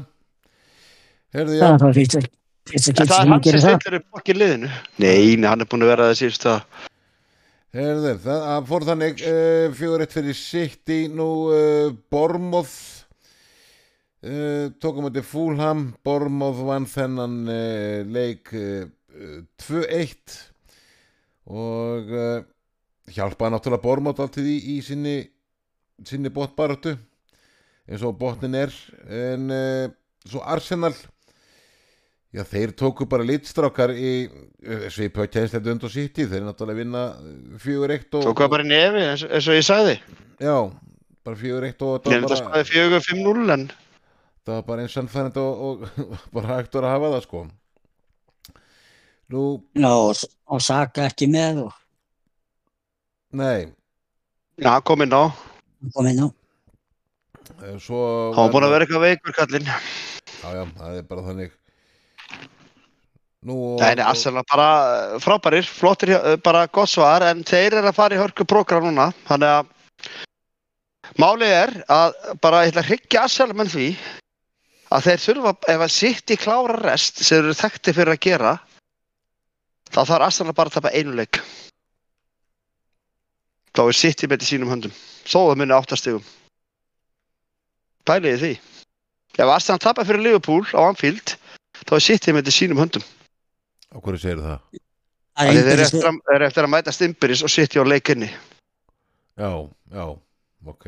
Herðu, já, Það var fyrst að fyrst að En geta það er að sem það. stillir upp okkur liðinu. Nei, hann er búinn að vera það síðust að... herðu, það fór þannig uh, fjóra eitt fyrir City nú uh, Bormoth uh, tókum þetta Fúlham Bormoth vann þennan leik uh, uh, 2-1 og hjálpaði náttúrulega Bormoth alltaf í, í sinni sinni botbarötu eins og botnin er en svo Arsenal já þeir tóku bara litstrákar í svipa kjænslegt und og City þeir náttúrulega vinna fjögur eitt og Tók það bara nefi, eins, eins og ég sagði. já, bara fjögur eitt og Ég það held var að bara, spæði fjögur 5-0 en... það var bara eins sannfærandi og, og bara hægt var að hafa það sko nú, Já, og, og Saka ekki með og nei Já, hann kom inn á. kom inn á. eh, svo Hann var búinn að vera eitthvað veikur kallinn. já, já, það er bara þannig Nei, nei, Arsenal bara eh, frábærir, flottir, eh, bara gott svar, en þeir eru að fara í hörku prógram núna, þannig að málið er að bara ég ætla að hryggja Arsenal menn því að þeir þurfa, ef að sitt í klára rest sem eru þekkti fyrir að gera, þá þarf Arsenal bara að tapa einu leik. Þá er sitt í með sínum höndum, þó það muni áttastegum. Pæliði því. Ef Arsenal tapar fyrir Liverpool á Anfield, þá er sitt í með sínum höndum. Á hverju segir það Það Þeir er eftir, að- eru eftir að mæta stimpiris og sitja á leikinni. já, já, ok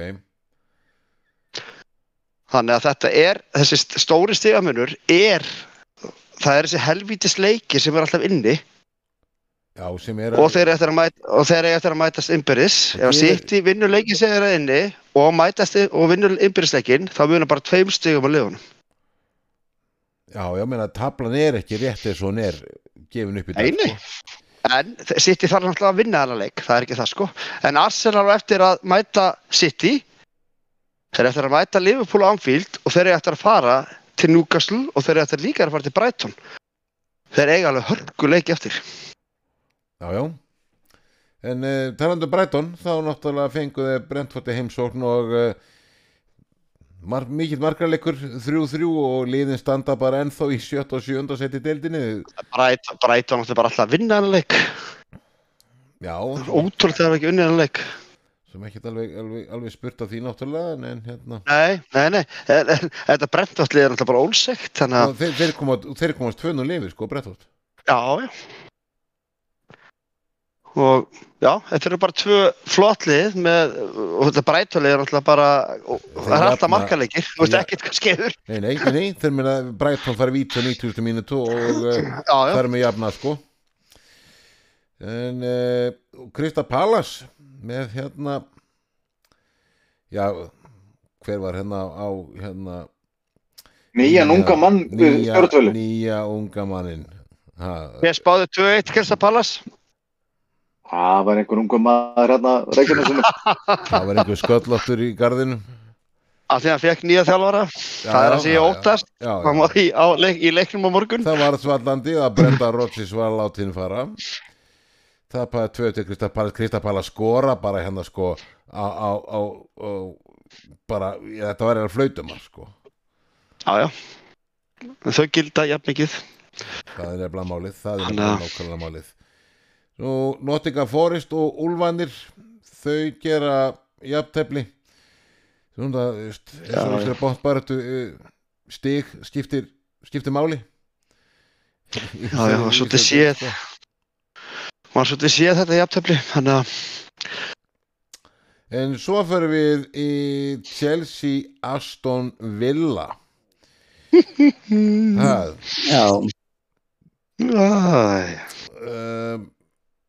Þannig að þetta er, þessi st- stóri stigamunur er, það er þessi helvítis leiki sem er alltaf inni já, sem er og þeir eru eftir að mæta, eru eftir að mæta stimpiris. Ef að Ég- sitt í vinnur leikin sem er að inni og mætast og vinnur impirisleikin, þá munum bara tveim stigum að liðunum. já, já, meina tablan er ekki rétt eins og hún er gefin upp í Nei, nei. sko. En City þarf náttúrulega að vinna þennan leik, það er ekki það sko. En Arsenal á eftir að mæta City, þeir eru eftir að mæta Liverpool á Anfield og þeir eru eftir að fara til Newcastle og þeir eru eftir líka að fara til Brighton. Þeir eiga alveg hörgu leiki eftir. Já, já. En uh, talandu Brighton, þá náttúrulega fenguðu Brentford í heimsókn og uh, mar mikill margarleikur 3-3 og liðin standa bara ennþá í 7. og 7. seti deildinni. Brighton, Brighton átti bara alltaf að vinna þennan leik. Já, Ótrúlega þegar ekki unnið þennan leik. sem ekkert alveg, alveg, alveg spurt á því náttúrulega en, hérna Nei, nei, nei, en, en, þetta brentvallið er náttúrulega bara ólsegt, þeir, þeir, koma, þeir komast tvönu lifi sko Brettótt já, já. Og, já, þetta eru bara tvö flottlið með, og þetta brætvalið er náttúrulega bara, það er alltaf jafna- markaleikir, þú veist ekkert hvað skefur. Nei, nei, nei, nei, þeir meina Brighton fari vítu 90. mínútu og uh, það er með jafna sko en uh, Krista Pallas með hérna já hver var hérna á hérna nýja- unga mann nýja, unga mannin ha, ég spáði 2-1 Krista Pallas. Það var einhver unga maður hérna Reykjanesinu. það var einhver sköllóttur í gardinu Af því að hann fekk nýja þjálfara, það er að segja óttast, já, hann já. var í, á, leik, í leiknum á morgun. það var svallandi að Brenda Rodgers var látin fara það bara tvö til Krista Pallas Krista Pallas skora bara hérna sko á, á, á, á bara, já, þetta var eða flautumar sko Já, já, þau gilda jafn mikið. það er nefnilega málið það er nefnilega að- málið Nú, Nottingham Forest og Úlfanir þau gera jafntefli. Svona, og Já, þessari bóttbaratu stig skiptir, skiptir máli. Já, já, svolítið séð. Man svolítið séð þetta jafntöfli, þannig að, En svo fyrir við í Chelsea Aston Villa. Það Já, æ, um,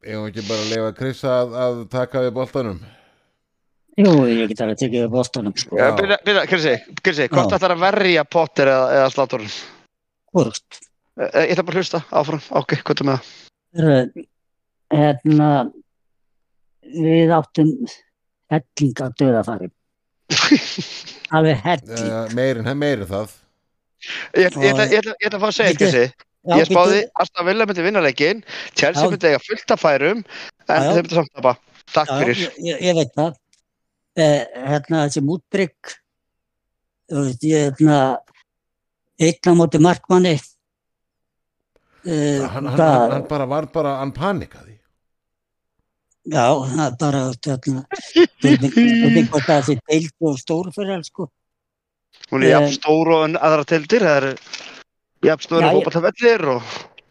Ég var ekki bara að leifa Chris að, að taka við boltanum jú, ég get alveg tekið upp bóstunum, sko. Já. byrja, byrja, Krisi, Krisi, hvort ætlar að verja Potter eða, eða Slátorn? Hvort. Ég ætla bara að hlusta áfram, ok, hvað er með það? Hérna, við áttum helling að döðafari. Alveg helling. uh, Meirin, meirin það Ég ætla- ég ætla að fá að segja, Bíddu. Já, ég spáði. Aston Villa myndi vinna leikinn, Chelsea Já. myndi eiga fullt af færum, en Já, já. þeir myndi samt tapa. Takk Já, fyrir. ég, ég- veit það. Eh, hérna, þessi mútbrygg, þú veist, ég, hérna, einn á móti markmanni. Eh, hann, hann, hvað- hann, hann bara var bara, hann panikaði Já, það er bara, hérna, spurning spurning hvort það sé deilt og stór fyrir alls, sko. Hún er Eh. jafn stór og en aðra tildir, það eru jafn stóri Já, ég- fótballtafellir og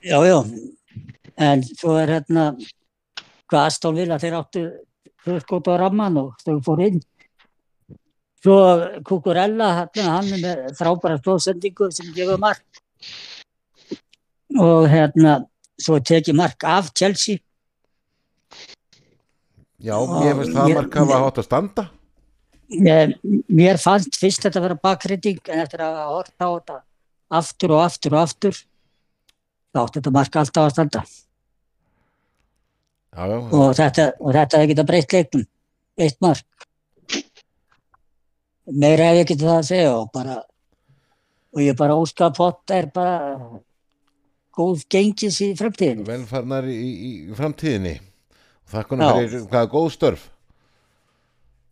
Já, já, en svo er hérna, hvað Aston Villa, þeir áttu skot á ramman og þau fór inn. Svo Kukurella, hérna, hann er með frábæra stóðsendingu sem gefur mark. Og hérna, svo tekið mark af Chelsea. Já, mér finnst það mark hafa hátt að standa Mér, mér fannst fyrst þetta að vera bakreiting en eftir að hafa hort á þetta aftur og aftur og aftur. Þá átti þetta mark alltaf að standa. Já, já, og þetta, og þetta hefði getað breytt leiknum. Eitt mark. Meira hef ég getið það að segja og bara og ég bara óska að pott er bara góð gengis í fremtíðinu velfarnar í, í, framtíðinni. Og þakkunum Já. fyrir hvaða góð störf.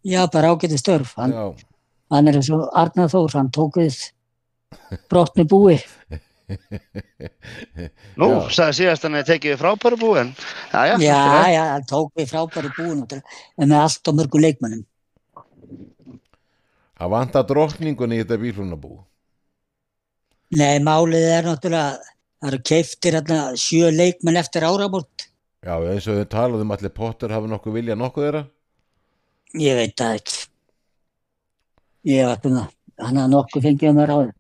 Já bara ágæti störf. Hann, hann er eins og Arnar Þór hann tók við brotni búi. Nú, sagði síðast hann að tekið við frábæru búi, en já, já, hann tók við frábæri búin en með allt og mörgu leikmönnum. Það vantar drottningun í þetta bílunabú nei, málið er náttúrulega það eru keiftir hérna sjö leikmenn eftir áramót. Já, eins og við talaðum allir Potter hafi nokkuð vilja nokkuð þeirra. Ég veit það ekki. Ég var svona, hann hafði nokkuð fengið um að ráða.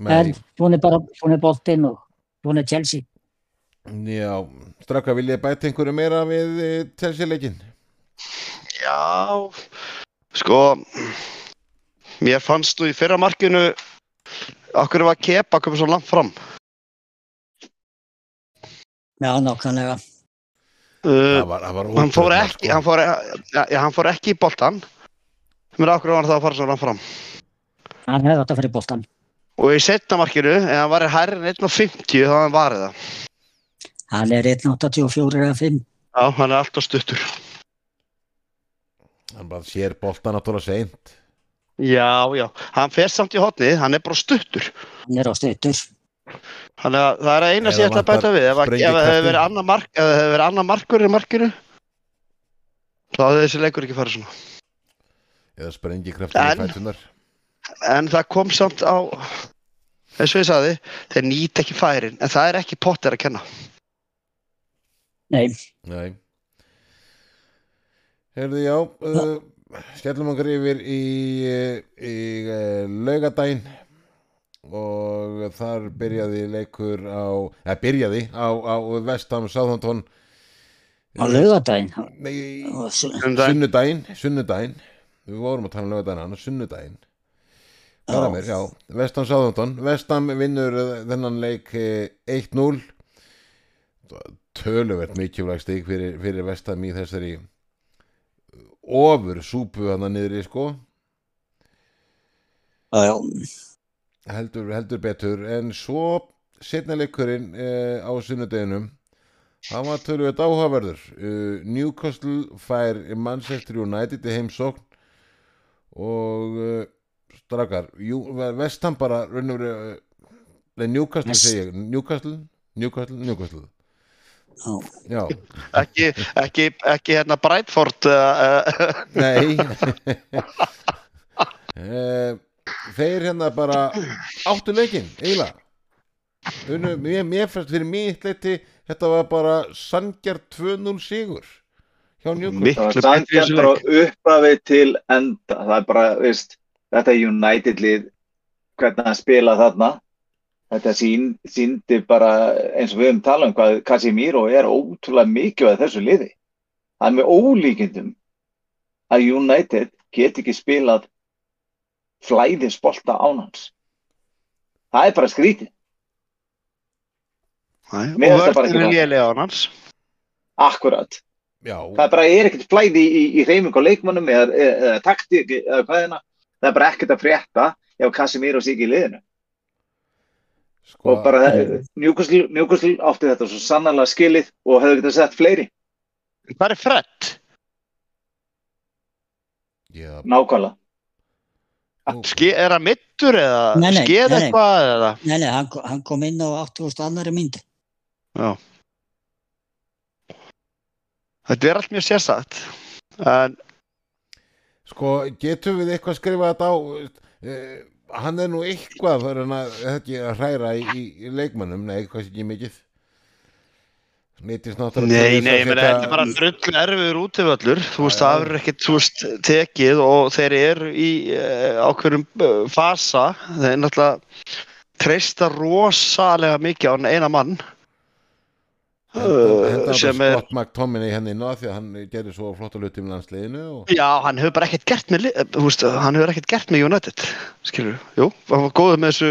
En Nei, svona er bara, svona er boltinn og svona er Chelsea. já, straka vilja bæta einhverju meira við telsileikin Já, sko, mér fannst nú í fyrra markinu okkur var kepa komið svo langt fram. Já, nákvæmlega. Uh, Það var, það var hann, fór ótrúlega, ekki, sko. hann, fór, ja, já, hann fór ekki í boltan, mér okkur var það að fara svo langt fram. Hann hefði að fyrir boltan. Og í setna markinu, ef hann var hærri en 1.50 þá hann varið það. Hann er 1.84 eða 5. Já, hann er alltaf stuttur. Hann bara sér bolta náttúrulega seint Já, já, hann fer samt í hotnið, hann er bara stuttur. Hann er á stuttur. Þannig að það er að eina sem ég ætla að bæta við. Ef að- ef það hefur verið annar mark, ef það hefur verið annar markur í markinu, þá hefði þessi leikur ekki farið svona eða sprengi kraftur í fætunar en það kom samt á eins og ég sagði, þeir nýta ekki færin en það er ekki Potter að kenna. Nei, Nei. Herðu já uh, skellum okkur yfir í, uh, í uh, laugadaginn og þar byrjaði leikur á, eða byrjaði á, á Vestham Southampton. Á laugadaginn. Nei, Og svo- sunnudaginn sunnudaginn, við vorum að tala um sunnudaginn Það er mér, Vestam Sáðantón Vestam vinnur uh, þennan leik eh, 1-0 töluvert mikilvæg stig fyrir, fyrir Vestam í þessari ofur súpu hann niðri sko. Já, já, heldur, heldur betur. En svo setna leikurinn eh, á sunnudeginum hann var töluvert áhugaverður. Uh, Newcastle fær Manchester United í heimsókn og uh, strakar, Vestam bara Newcastle Yes. Newcastle? Newcastle, Newcastle. Já. já, ekki, ekki, ekki hérna Brightford uh, uh, nei. Eh, þeir hérna bara áttu leikinn, eiginlega. Unu, mér, mér fannst fyrir mitt leiti þetta var bara sangjar 2-0 sigur hjá sannkjæmt frá leik. upphafi til enda. Það er bara, veist, þetta United lið, hvernig hann spila þarna. Þetta sín, síndi bara, eins og við höfum talað um hvað Casemiro er ótrúlega mikilvæg þessu liði. Er með ólíkindum að United get ekki spilað flæðisbolta án hans. Það er bara skrítið. Nei, og finnst það bara ekki vörðin það. lélega á hans Akkurat. já, Það er bara er ekkert flæði í, í reyfing á leikmannum eða, eða, eða taktík eða hvað er það. Það er bara ekkert að frétta ef Casemiro sé ekki í liðinu. sko, Og bara Newcastle, Newcastle átti þetta svo sannarlega skilið og hefði getað sett fleiri. hvað er Fred? já, Nákvæmlega. Ske, er hann mittur eða Nei, nei, skeð nei, eitthvað eða Nei, nei, hann, hann kom inn á 80.000 annari myndu. Já. Þetta er allt mjög sérstætt. En sko, getum við eitthvað skrifað þetta á uh, hann er nú eitthvað er hann að, ekki að hræra í, í, leikmannum, nei, eitthvað sé ekki mikið nýttist náttúrulega nei, nei, þetta er bara drull erfiður útivöllur. Þú veist, það verður ekkert, þú veist, tekið og þeir eru í uh, ákveðum uh, fasa. Þeir náttúrulega treysta rosalega mikið á eina mann. Henda, henda sem er... er- Scott McTominay henni inn á því að hann gerir svo flotta hluti um landsliðinu og... Já, hann hefur bara ekkert gert með, li- þú veist, hann hefur ekkert gert með United, skilur Jú, hann var góður með þessu,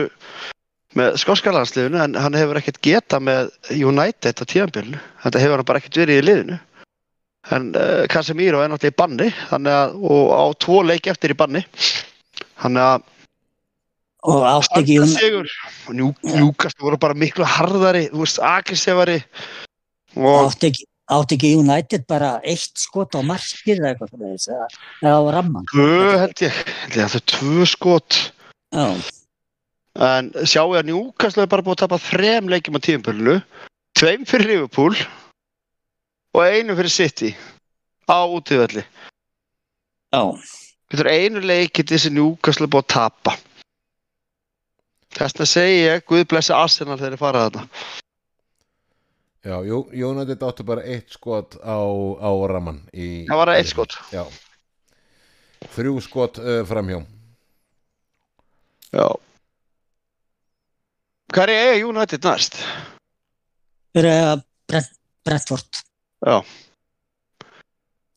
með skórskarlandsliðinu, en hann hefur ekkert geta með United á tíðanbjörnu. Þetta hefur hann bara ekkert verið í liðinu. En uh, Casemiro er náttúrulega í banni, þannig að, og á tvo leiki eftir í banni. Þannig að, Og átti ekki, njú, njúkast voru bara miklu harðari, þú veist, agressífari. Átti ekki, átti ekki United bara eitt skot á markið eða eitthvað fyrir þess eða eða á ramman. tvö held ég, held ég að það er tvö skot. Já, En sjáu að Newcastle er bara búið að tapa þrem leikjum á tíumbölinu, tveim fyrir Liverpool og einu fyrir City á útíðvelli. já, Þetta er einu leikið þessi Newcastle búið að tapa. Þess vegna segi ég, Guð blessi Arsenal þegar þið fara þarna. Já, United áttu bara eitt skot á, á raman í, Það var eitt skot. Já Þrjú skot uh, framhjá Já. Hvað er eiga United næst? fyrir að Brent, Brentford. Já.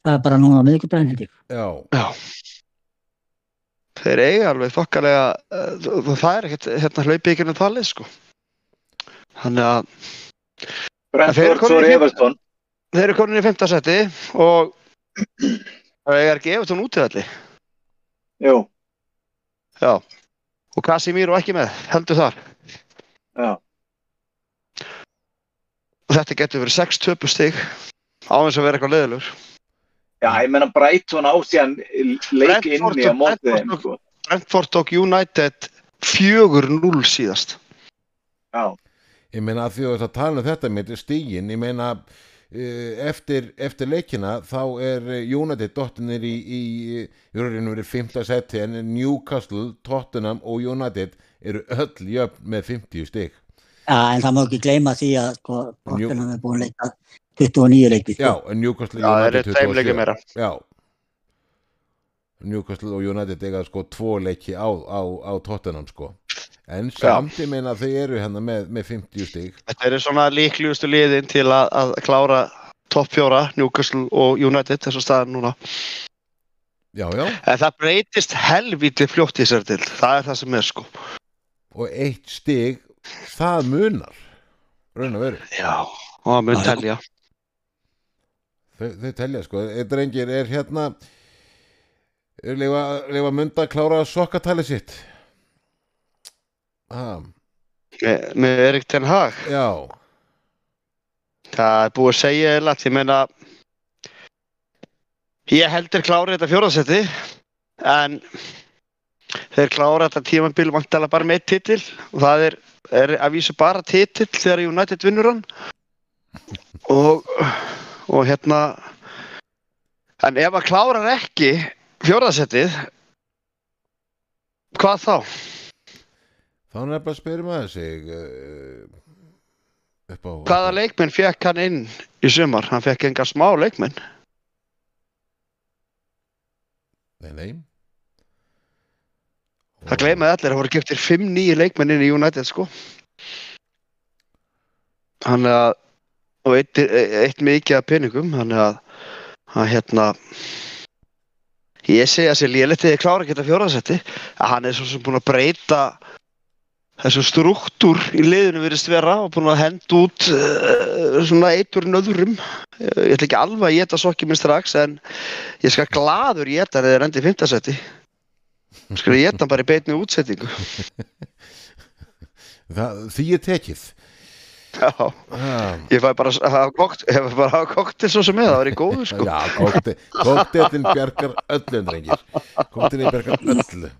Það er bara núna miðvikudaginn held ég. Já, Já. Þeir eiga alveg þokkalega, uh, það er ekkert hérna hlaupið ekki um talið sko. Þannig að Brentford, í fimm- Everton. þeir eru komin í fymta seti og það er ekki Evertón útiðalli. Jú, Já. Og Casimiro ekki með, heldur þar. já. Og þetta getur verið 6 töpu stig á þess að vera eitthvað leiðilegur. Já, ég menna Brighton á síðan leik Brentford inni á og- mótið Brentford þeim. sko. Brentford og United 4-0 síðast. Já, ég meina að því að það tala um þetta með stígin, ég meina eh, eftir, eftir leikina þá er United dottinir í, í, í rauninu verið 5. seti en Newcastle, Tottenham og United eru öll jöfn með 50 stig Já, en það má ekki gleyma því að sko, Tottenham er búin að leika 29 leiki. Já, Sko. en Newcastle Já, það eru United tveim leikir 27. meira. Já Newcastle og United eiga sko tvo leiki á, á, á Tottenham sko en samt ég meina þau eru hérna með, með 50 stig Þetta eru svona líklugustu liðin til að, að klára topp fjóra, Newcastle og United, þessu staðan núna. Já, já, En það breytist helvítið fljótt í sér til, það er það sem er sko. og eitt stig það munar raun og veru Já. Og það mun telja. þau, þau telja sko, eitt reyngir er hérna er leifa, leifa munda að klára sokkatali sitt ha, Með, með Erik Ten Hag. já Það er búið að segja eða, ég meina, ég heldur klára þetta fjóraðsetti, en þeir klára þetta tímabil vantala bara með titil og það er, er að vísu bara titil þegar United vinnur hann og, og hérna, en ef að hann ekki fjóraðsettið, hvað þá? Þá er nefnilega að spyrja maður sig uh, upp á Hvaða leikmenn fekk hann inn í sumar? Hann fekk enga smá leikmenn. nei, nei Það gleymaði allir að voru giftir 5 nýju leikmenn inn í United sko. Þannig að og eitt, eitt mikið af peningum þannig að, að hérna ég segi að sér léletti ég klára ekki þetta fjóraðsetti að hann er svo sem búin að breyta þessu struktúr í liðinu virðist vera og búin að henda út uh, svona eiturinn öðrum ég ætla ekki alveg að geta sokki minn strax en ég skal gladur geta hann eða rendi í fimmtasetti skal ég geta bara í beitni útsettingu það, því er tekið. Já. Ah. Ég fæ bara að hafa kokt, ég fæ bara að hafa koktel svo sem er, það var í góðu sko. Já, kokteillin bjargar öllum drengir. Kokteillin bjargar öllu.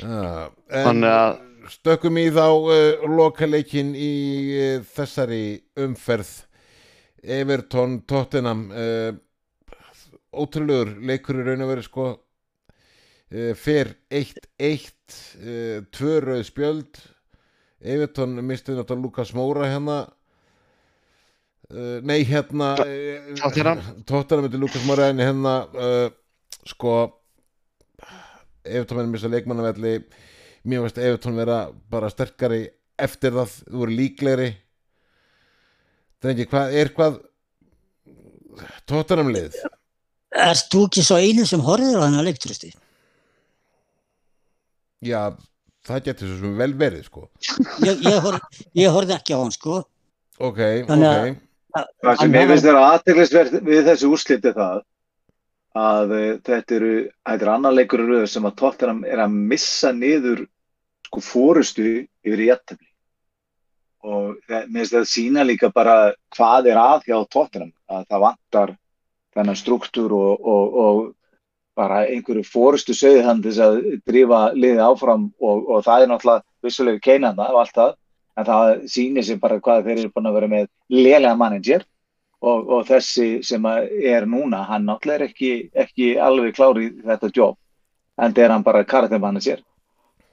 En Þannig að, stökkum í þá uh, lokaleikin í uh, þessari umferð. Everton Tottenham uh, ótrúlegur leikur í raun og veru sko. Fer 1-1 uh, tvö rauð spjöld. Everton misti náttúrulega Lukas Móra hérna. Nei hérna Tottenham. Tottenham myndi Lukas Móra hérna sko Everton menn missa leikmannavelli mér veist Everton vera bara sterkari eftir það, þú voru líklegri Drengi, hvað er hvað Tottenham lið Erst þú ekki svo einu sem horfður á þennan leiktrösti? já, það getur svo sem vel verið sko Ég, ég, horf, ég horfði ekki á hann sko. ok, Þannig að- ok Það sem ég finnst þeirra aðteglisverð við þessu úrsliti er það að uh, þetta eru, þetta er annar leikur í röðu sem að Tottenham er að missa niður sko fórustu yfir í jættefli og finnst það sína líka bara hvað er að hjá Tottenham að það vantar þennan struktúr og, og, og bara einhverju fórustu þess að drífa liðið áfram og, og það er náttúrulega vissulega keinanda og allt það en það sýnir sér bara hvað þeir eru búin að vera með lélega manager og, og þessi sem að er núna, hann náttúrulega er ekki, ekki alveg klári í þetta jobb en það er hann bara karaktermanager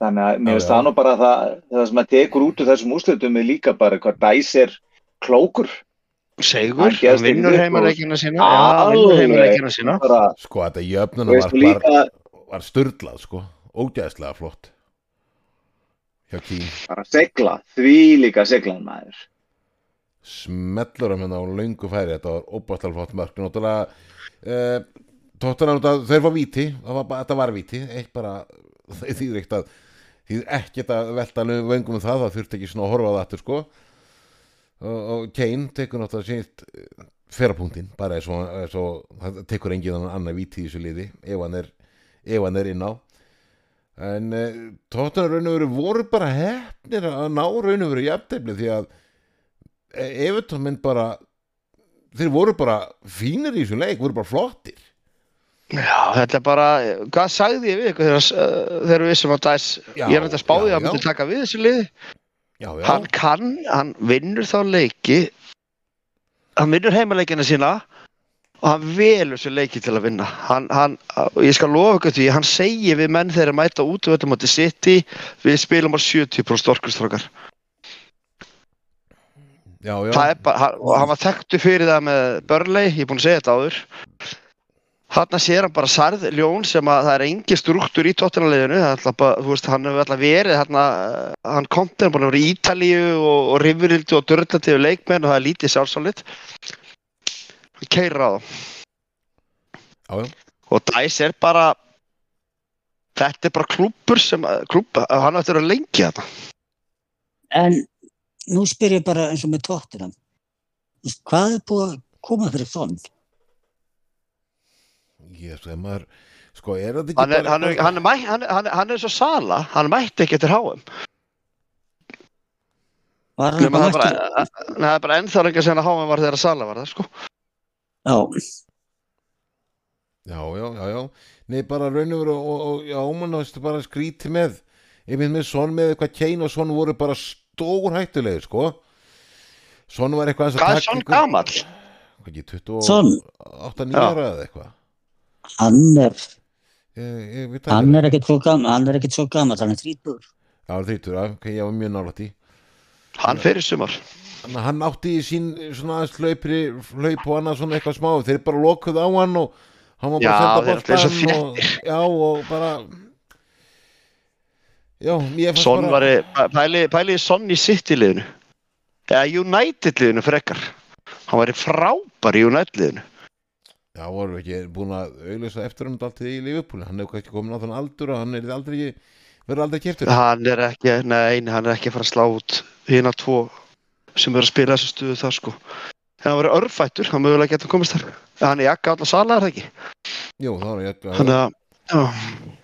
þannig að mér finnst það nú bara það, það sem að tekur út úr þessum úrslitum er líka bara hvað dæs er klókur. Segur, Hann vinnur heimaleikina sína, já, hann vinnur Alveg. heimaleikina sína. bara, sko þetta jöfnuna var, líka var, var styrlað sko. Ógæðslega flott. Bara segla, því líka seglan maður smellur hann hérna á löngu færi. Þetta var óbæðslega flott mörg náttúrulega tóttan að þeir var það var, þetta var víti. Eitt bara þeir þýður ekkert að þýður ekkert að velta vöngum um það. Það þurfti ekki svona að horfa á það aftur sko. Og, og Kane tekur náttúrulega sínt ferrapunktinn bara eins og, eins og það tekur enginn annar víti í þessu liði ef hann er, ef hann er inn á. En uh, tóttan raun og veru voru bara hefnir að ná raun og veru jafntefni því að Everton minn bara þeir voru bara fínir í þessum leik voru bara flottir. Já, þetta er bara, hvað sagði ég við ykkur þegar, þegar við vissum að Dæs, ég er þetta spáði að myndi taka við þessu liði. já, já, Hann kann, hann vinnur þá leiki hann vinnur heimaleikina sína og hann velur sér leiki til að vinna. Hann, hann, ég skal lofa ykkur því hann segir við menn þegar mæta út og þetta mátti sitt í við spilum á 70% orkustrákar Já, já, það er bara, hann, og hann var þekktu fyrir það með Burnley, ég er búinn að segja þetta áður. Hann sér hann bara sarð ljón sem að það er engi struktúr í tóttunarleginu, það er alltaf bara, þú veist, hann hefur alltaf verið, hann, hann kom til hann búinn að vera í Ítalíu og, og Rifurildi og Dörrlandi og leikmenn og það er lítið sjálfsálit hann keirir á það og Dæs er bara þetta er bara klúpur sem klúb, hann ætti að vera lengi þetta En nú spyr ég bara eins og með tóttinam. Hvað er búið að koma fyrir þonn? Ég ef maður, sko, er þetta ekki hann er, hann, er, hann, er, hann, er, hann, er, hann er svo sala hann mætti ekki eftir háum Var hann er bara bara, mættur? Nei, það er bara ennþá lengi að háum var þegar sala var það sko Já, Já, já, já, já. Nei, bara raun og veru og, og, og já, mann ástu bara skríti með. Ég mynd með svon með eitthvað Kane og svon voru bara stór hættulegi, sko. Svon var eitthvað Hvað er taka svona ykkur- gamall? Hvað ekki, 28, Son. 9 Já. ára eða eitthvað. hann er, Ég, ég hann er ekkert svo gammal, hann er ekkert svo gammal, hann er þrítur. Já, þrítur, ok, ég var mjög nálægt í. Hann fyrir sumar Þannig að hann átti í sín svona hlaupri, hlaup og annað svona eitthvað smá. Þeir bara lokuðu á hann og hann var bara að senda svo boltan og, já, og bara, já, ég fannst Son bara... var pæli, pæli Son í sitt í liðinu eða United liðinu frekar. Hann var í frábær í United liðinu Já, voru ekki búin að auðvitað eftir hann alltaf í Liverpool. Hann hefur kannski komin á þann aldur og hann er aldrei verður aldrei keftur hann er ekki, nei, hann er ekki að fara að slá út hérna tvo sem eru að spila þessu stuðu það sko. Hann var örfættur, hann mögulega getur komist þar. Hann er jakka allar sala er það ekki? Jú, er ég hann er að, já,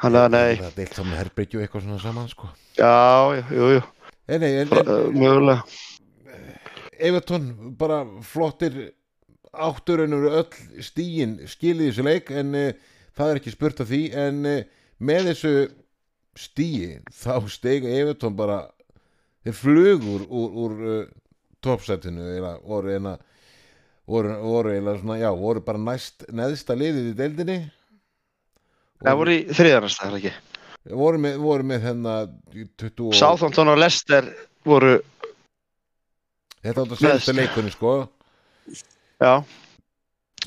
hann að, nei. Það er deilt saman herbyggju eitthvað svona saman sko. já, jú, jú, Nei, nei, en, en uh, mögulega. Everton bara flottir átturinn eru öll stíin skilið í þessu leik en uh, það er ekki spurt af því en uh, með þessu stíi þá steiga Everton bara þeir flugur úr, úr uh, toppsætinu eða voru eina voru, voru eina svona, já, voru bara næst neðsta liðið í deildinni það voru í þriðarnast, það er ekki voru með, voru með hennar 20 og- Southampton og Leicester voru, þetta átt að segja leikunni sko. Já,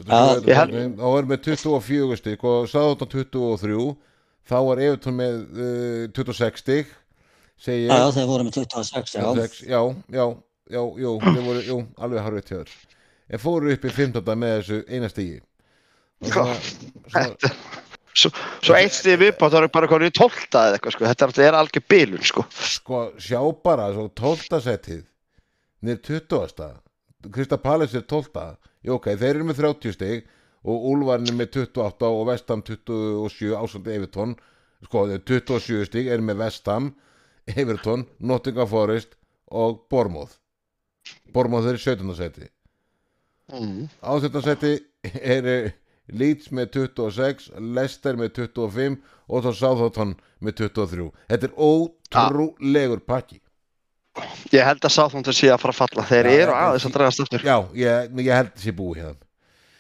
Já, ég held- þá var með 24 stík og Sáðan 23 þá var Evertón með uh, 26 stík segi Já, já, þeir voru með 26, já. 26, já, já, já, þeir voru, jú, alveg harfið tjóður en fóru upp í 15. með þessu eina svona, svona, svo, eitt stíð viðbátt það er bara konið í tólta eða eitthvað sko. þetta er, algjör bilun sko. sko, sjá bara svo 12. setið niður 20. Krista Pallis er 12. Jú, ok, þeir eru með 30 stig og Úlfarinn er með 28 og Vestam 27 ásandi Evertón sko, þeir 27 stig er með Vestam Evertón, Nottingham Forest og Bormóð Bormóð er í 17. seti mm. á 17. seti er Leeds með 26 Leicester með 25 og þá Southampton með 23 þetta er ótrúlegur pakki ég held að Southampton sé að fara að falla þeir Já, eru þetta er aðeins að dragast aftur Já, ég, ég held þessi búi hérna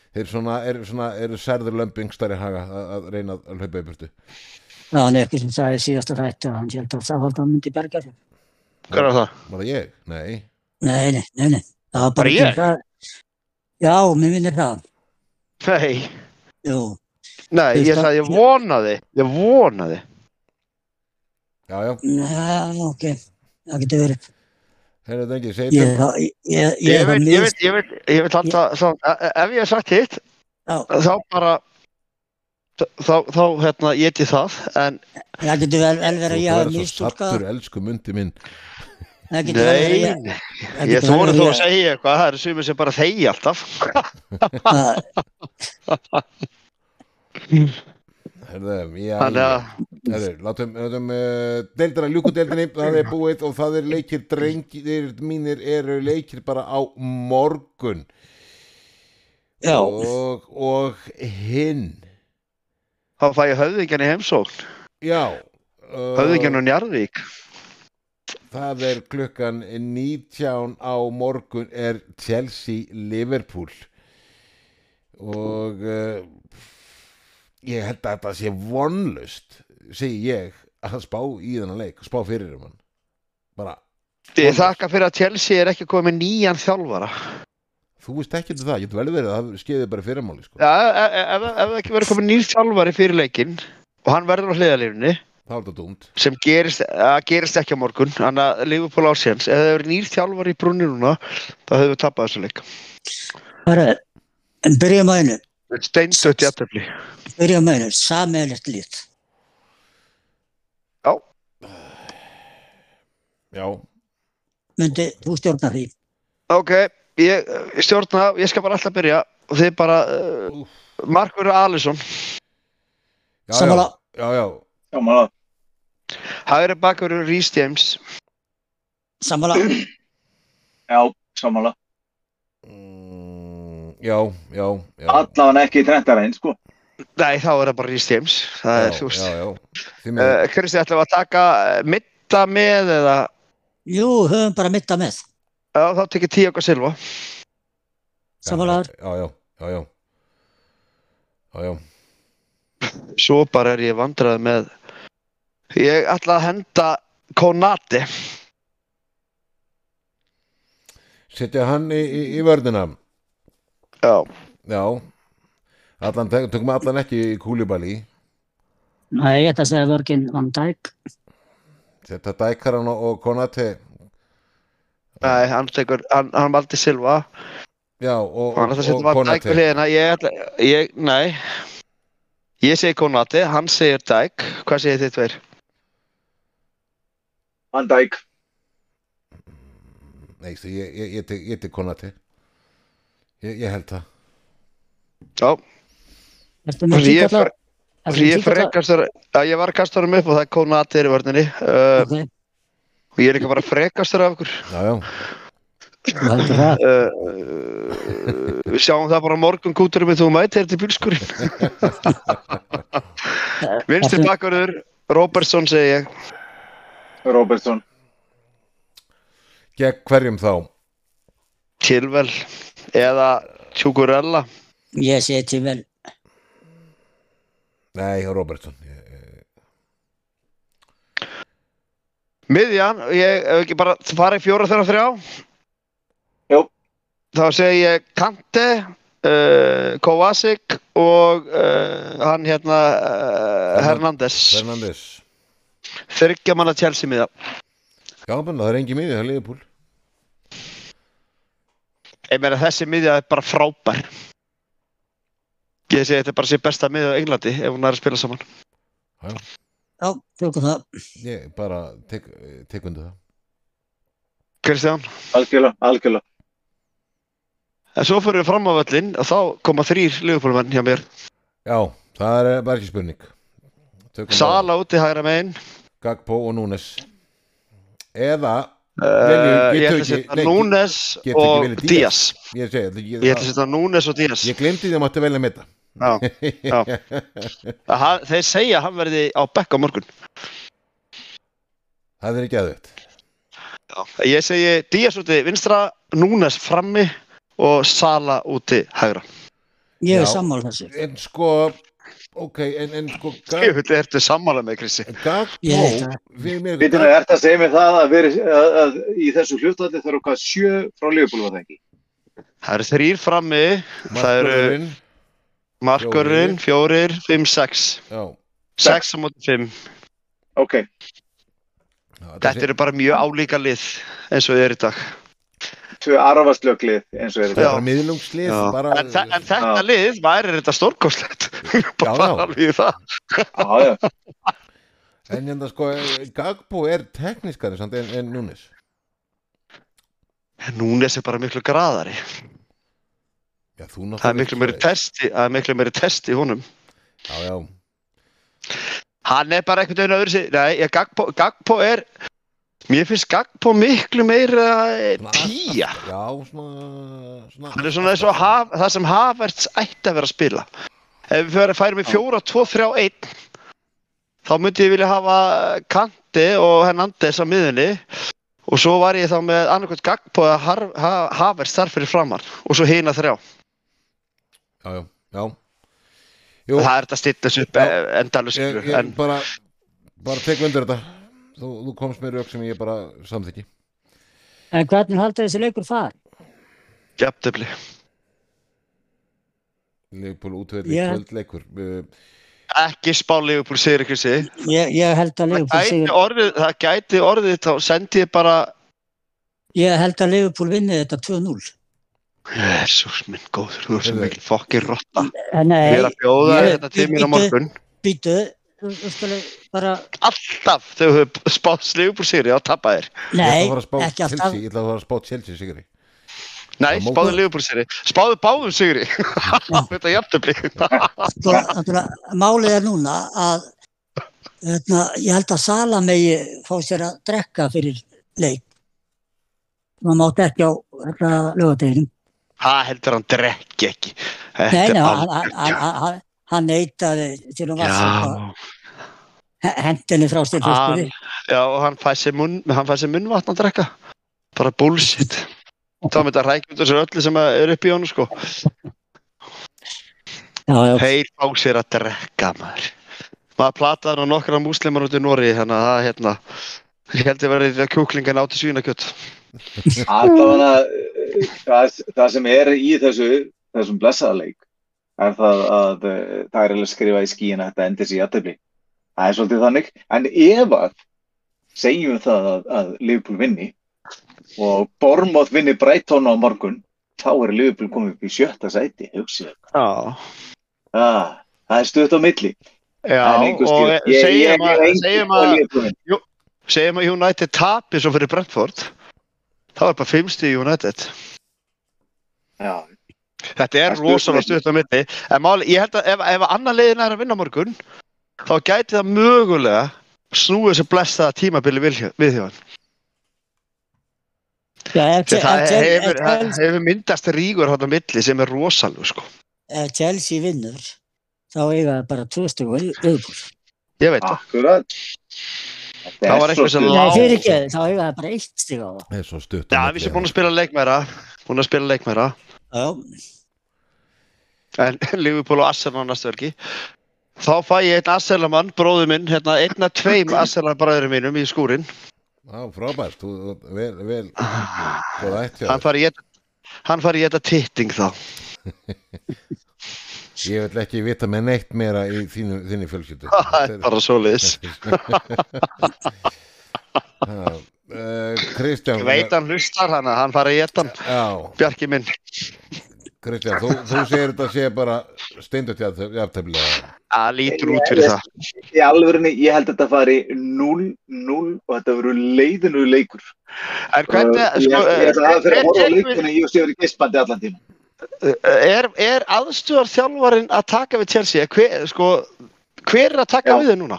Þeir svona, eru svona, eru særður lömbingstari haga að, að reyna að hlaupa í burtu Já, hann er ekki sem sagði síðasta rætt að hann held að Sáhaldan myndi berga sér. hvað er það? Var það ég? Nei Nei, nei, nei, nei. Það var Bara ég? Það. Já, mér minnir það. Nei, Jú, nei, Þú ég sagði ég vonaði ég vonaði. Já, já, já, ok. Það getur verið. þeir eru ekki, segir ég, ég, ég, ég vil, ég vil, ég vil halda svo, e- ef ég hef sagt hitt Já, þá bara þá, þá hérna, ég ég það en það getur vel, verið að ég hafa svo mistúlkað. sattur, elsku mundi minn nei, ég... ég þóru þó að segja. eitthvað það eru sumir sem bara þegi alltaf. Ég- Herðu, já, þannig að herðu, látum, látum uh, deildina, ljúkudeildinni, það er búið og það er leikir drengir mínir eru leikir bara á morgun. Já, og, og hinn. Þá fæ ég höfðingjan í heimsókn. Já uh, höfðingjan og Njarðvík það er klukkan 19 á morgun er Chelsea Liverpool og uh, ég held að þetta sé vonlust segi ég að spá í þennan leik spá fyrir um hann bara, Ég þakka fyrir að Chelsea er ekki komið með nýjan þjálfara. þú veist ekki um það, getur vel verið að það skeiði bara fyrirmáli sko. Já, ef, það ekki verið komið nýr þjálfari fyrir leikinn og hann verður á hliðalífni þá er þetta dúmt sem gerist, að gerist ekki á morgun þannig að Liverpool ásins ef það verið nýr þjálfari í brunni núna þá hefur við tapað þessu leik. Bara, en byrjum að einu, Steindött í aðtöfli. byrjum að einu, sammeðlegt lít. Já, já, Myndi þú stjórna því? ok, ég, stjórna, ég skal bara alltaf byrja og þið bara, uh. Markur Alisson, já, Sammála. já, já, Já, maður. Hægri bakverður Rhys James, Sammála, Já, samanlega. Mm, já, já, já. Allavega ekki trendar einn, sko. nei þá er það bara Rhys James, það er þú veist. Kristi, ætlum við að taka eh, midda með eða, jú, höfum bara mitta með. já þá tekið Tíago Silva. Sammálaður, já, já, já, já, já, já. Svo bara er ég vandrað með Ég ætla að henda Konati Setja hann í, í, í vörðina. Já, Já. Allan, tökum allan ekki í kúlibali nei, ég ætla að segja vörgin Van Dijk. Setja Dækaran og, og Konati nei, hann tekur hann, hann valdi Silva. Já, og, Hann ætla að setja Van Dijk við hliðina. Ég ætla, ég, nei. Ég segi Konati, hann segir Dijk. Hvað segir þið tveir? Van Dijk. Nei, stu, ég, ég, ég, ég tek Konati ég, ég held það. Já, Ég tíkalla? fer- ég frekastur Já, ég var að kasta honum upp og það er Konati er í vörninni. Uh, Ok, og ég er ekki bara frekastur af ykkur Já, já, þú uh, uh, Við sjáum það bara morgun kúturum með þú mæti er til bílskurinn Vinstri Ertu- bakverður Robertson segi ég Robertson. gegn hverjum þá? Chilwell eða Tjúkurella Ég seti vel, Nei, Robertson. Ég, ég, hef ekki bara farið fjóra þeirra þrjá? Jú. Þá segi ég Kante uh, Kovacic og uh, hann hérna uh, Hernandez. Fernandes Þryggja manna Chelsea miða. Já, menn, það er engin miði, það er liðbúl Ég meina þessi miðja er bara frábær. Ég segi þetta er bara sér besta miðja á Englandi ef hún er að spila saman. Já, tökum það. Ég bara tek, tek undir það. Kristján? Algjörlega, algjörlega. En svo fyrir við fram á völlin og þá koma þrýr liðupólmenn hjá mér. Já, það er bara ekki spurning. Tökum Sala úti hægra megin. bara Gagpo og Núnes. Eða, uh, ég ætla að setja Núnes og Díaz? Ég ætla að setja Núnes og Díaz. Ég glemdi því að mátti velja með þetta Já, já. Að hann- Þeir segja að hann verði á bekk á morgun. Það er ekki aðveitt já. Ég segi Díaz úti vinstra Núnes frammi og Sala úti hægra. Ég er sammála þessu. En sko, ok, en, en sko Ég veit, ertu sammála með Krissi? Gagpo Ég veit það. fyrir mér Vitinu, er þetta að segja mér það að, veri, að, að í þessu hlutvalli þarf hvað sjö frá var það ekki? Það eru þrýr frammi Það eru markurinn, fjórir, fimm, sex. Já, Sex á móti fimm. Ok, Þetta eru bara mjög álíka lið eins og þið er í dag tvö arfaslöglið eins og er Það er þetta. bara miðlungslið bara, en, þe en þetta Já. lið væri þetta stórkostlegt bara Já, já. alveg í það Já, já. En hérna sko, Gagpo er teknískari samt en, en Núnes Núnes er bara miklu graðari Já, þú það er miklu meiri testi það er miklu meiri testi honum Já, já, hann er bara einhvern veginn öðru sig nei, ég, Gagpo, Gagpo er mér finnst Gagpo miklu meira eh, tíja já, svona, svona hann er svona eins og haf, það sem Havertz ætti að vera að spila. Ef við færum í fjóra, tvo, þrjá, einn þá myndi ég vilja hafa Kanti og Hernandez á miðunni og svo var ég þá með annarkvæmt gagpó að Har- Ha- Havers þar fyrir framar og svo hina þrjá. Já, já, já. Jú, það er þetta að stilla þessu upp Já. endalus ég, ég en bara bara tek undir þetta þú, þú komst með rauk sem ég bara samþykki. En hvernig haldur þessi leikur far? jafntöfli Leifbúl útvelli Ég- kvöldleikur. Uh, ekki spá Liverpool sigri Krissi Ég, ég held að gæti sigur, orðið, það gæti orðið þá sendi ég bara ég held að Liverpool vinni þetta 2-0. Jésús minn góður, þú er svo mikil fokkin rotta. En Ég er Nei, að bjóða þetta til mín á morgun. býtu, þú þú skulle bara, Alltaf þegar þú hefur spáð Liverpool sigri á tappa þér. Ég ætla nei, ekki alltaf. Chelsea Ég ætla að fara að spá Chelsea sigri. Nei, spáðu Liverpool sigri. Spáðu báðum sigri. Þetta jafntöfli Sko, náttúrulega, málið er núna að hérna, ég held að Sala megi fá sér að drekka fyrir leik. Það mátti ekki á lögadeginum. Það heldur hann drekki ekki? Þetta Nei, er nei, hann, hann, hann, hann, neitaði til að Já, vassa hendinni frá styrfjöskunni. já, og hann fæ sér munn, hann fæ sér munnvatn að drekka. Bara bullshit. Þá myndi að rækja út þessu öllu sem er upp í honum sko. Þeir fá sér að drekka maður. Maður plataði nú nokkra múslimar út í Nóri Þannig að það hérna Ég held að verði þetta kjúklingan átti svínakjött Allavega, eh, það, það sem er í þessu, þessum blessaðarleik er það að eh, það er alveg skrifað í skíin að þetta endis í jættefli. Það er svolítið þannig. En ef að segjum það að, að Liverpool vinni og Bournemouth vinni Brighton á morgun, þá er Liverpool komið upp í sjötta sæti, hugsið. Já Ah, það er stutt á milli. Já, og segjum að, að, að United tapi svo fyrir Brentford þá er bara fimmsti United Já, þetta er Það er stutt á rosalega milli. stutt á milli en máli, ég held að ef, ef annar leiðin er að vinna á morgun þá gæti það mögulega snúið þessu blessaða tímabili við, ef, það ef, hefur, ef, það hefur myndast rígur hann á milli sem er rosalega sko. ef Chelsea vinnur, þá eiga það bara stug viðbúl. ég veit það Það er var svo eitthvað sem stutt. lá- Nei, fyrir ekki, þá eiga það bara eitt stig á það. Það er svo stutt á Já, milli, við sem búin að spila leikmæra búin að spila leikmæra Já, en Liverpool og Arsenal næstu verki. Þá fæ ég einn Arsenalmann, bróður minn hérna, einn af tveim Arsenal bræðurum mínum í skúrin Já, frábært, þú, þú- vel, vel. Góð ætt hjá hann þér. fari í þetta hann þetta titting þá. Ég vil ekki vita með neitt meira í þínu, þínu fjölskyldu. Það er bara svo liðs uh, Kristján ég veit hann hlustar hann hann fari í þetta Já, Bjarki minn Kristján, þú, þú segir þetta sé bara steindut jafntefnilega það lítur út fyrir það Í alvörinni, ég held að þetta fari 0-0 og þetta verður leiðinu leikur. en hvernig Uh, sko, ég, ætla að fyrir að horfa á er, leikuna, ég sé verið geispandi allan tíma. er, er aðstúðar þjálfarin að taka við Chelsea hver, sko, hver er að taka Já. við þau núna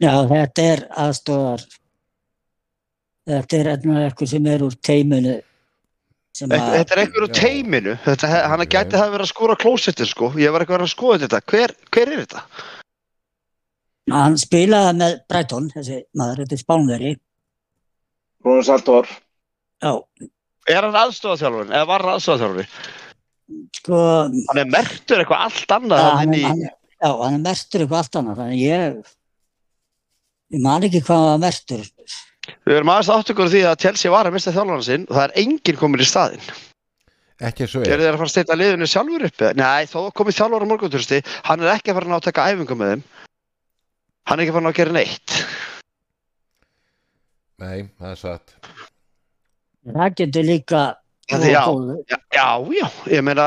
já, þetta er aðstofar, þetta er eitthvað sem er úr teiminu að, Þetta er einhver úr Já. teiminu þetta, hann gæti hafa verið að skóra klósettin sko. ég var eitthvað að skoða þetta hver, hver er þetta? hann spilaði með Brighton, þessi maður, þetta er Spánveri, Bruno Sartor, já, Er hann aðstofaþjálfurinn eða var hann aðstofaþjálfurinn? sko, Hann er mertur eitthvað allt annað hann, inn í, hann, já, hann er mertur eitthvað allt annað, þannig ég, ég man ekki hvað hann var mertur. Við erum aðeins átt ykkur á því að Chelsea var að mista þjálfurinn sinn og það er enginn komin í staðinn. Ekki svo Eru þeir að fara að stilla liðinu sjálfur uppi? Nei, þó komið þjálfur á morguntursti hann er ekki að fara að ná að taka æfingu með þeim. Hann er ekki að fara að ná að gera neitt. Nei, það er satt. Það getur líka, Já, já. Já, ég meina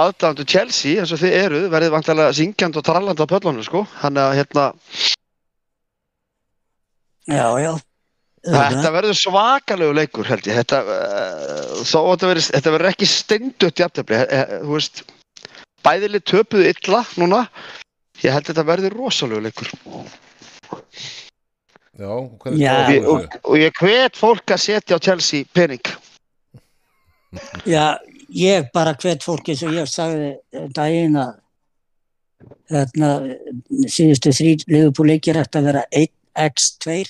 aðdæmdu Chelsea eins og þið eruð verðið vantilega syngjand og trallandi á pöllunum sko, hann að hérna Já, já. Þetta verður svakalegu leikur held ég. Þetta, uh, þetta verður ekki steindutt jafntöfli eh, eh, bæðileg töpuðu illa núna. Ég held þetta verður rosalegu leikur. Já, Já. Ég, og, og ég hvet fólk að setja á Chelsea pening. Já, ég bara hvet fólk eins og ég sagði daginn að þarna síðustu þrý leifupúleikir ætti að vera einn x2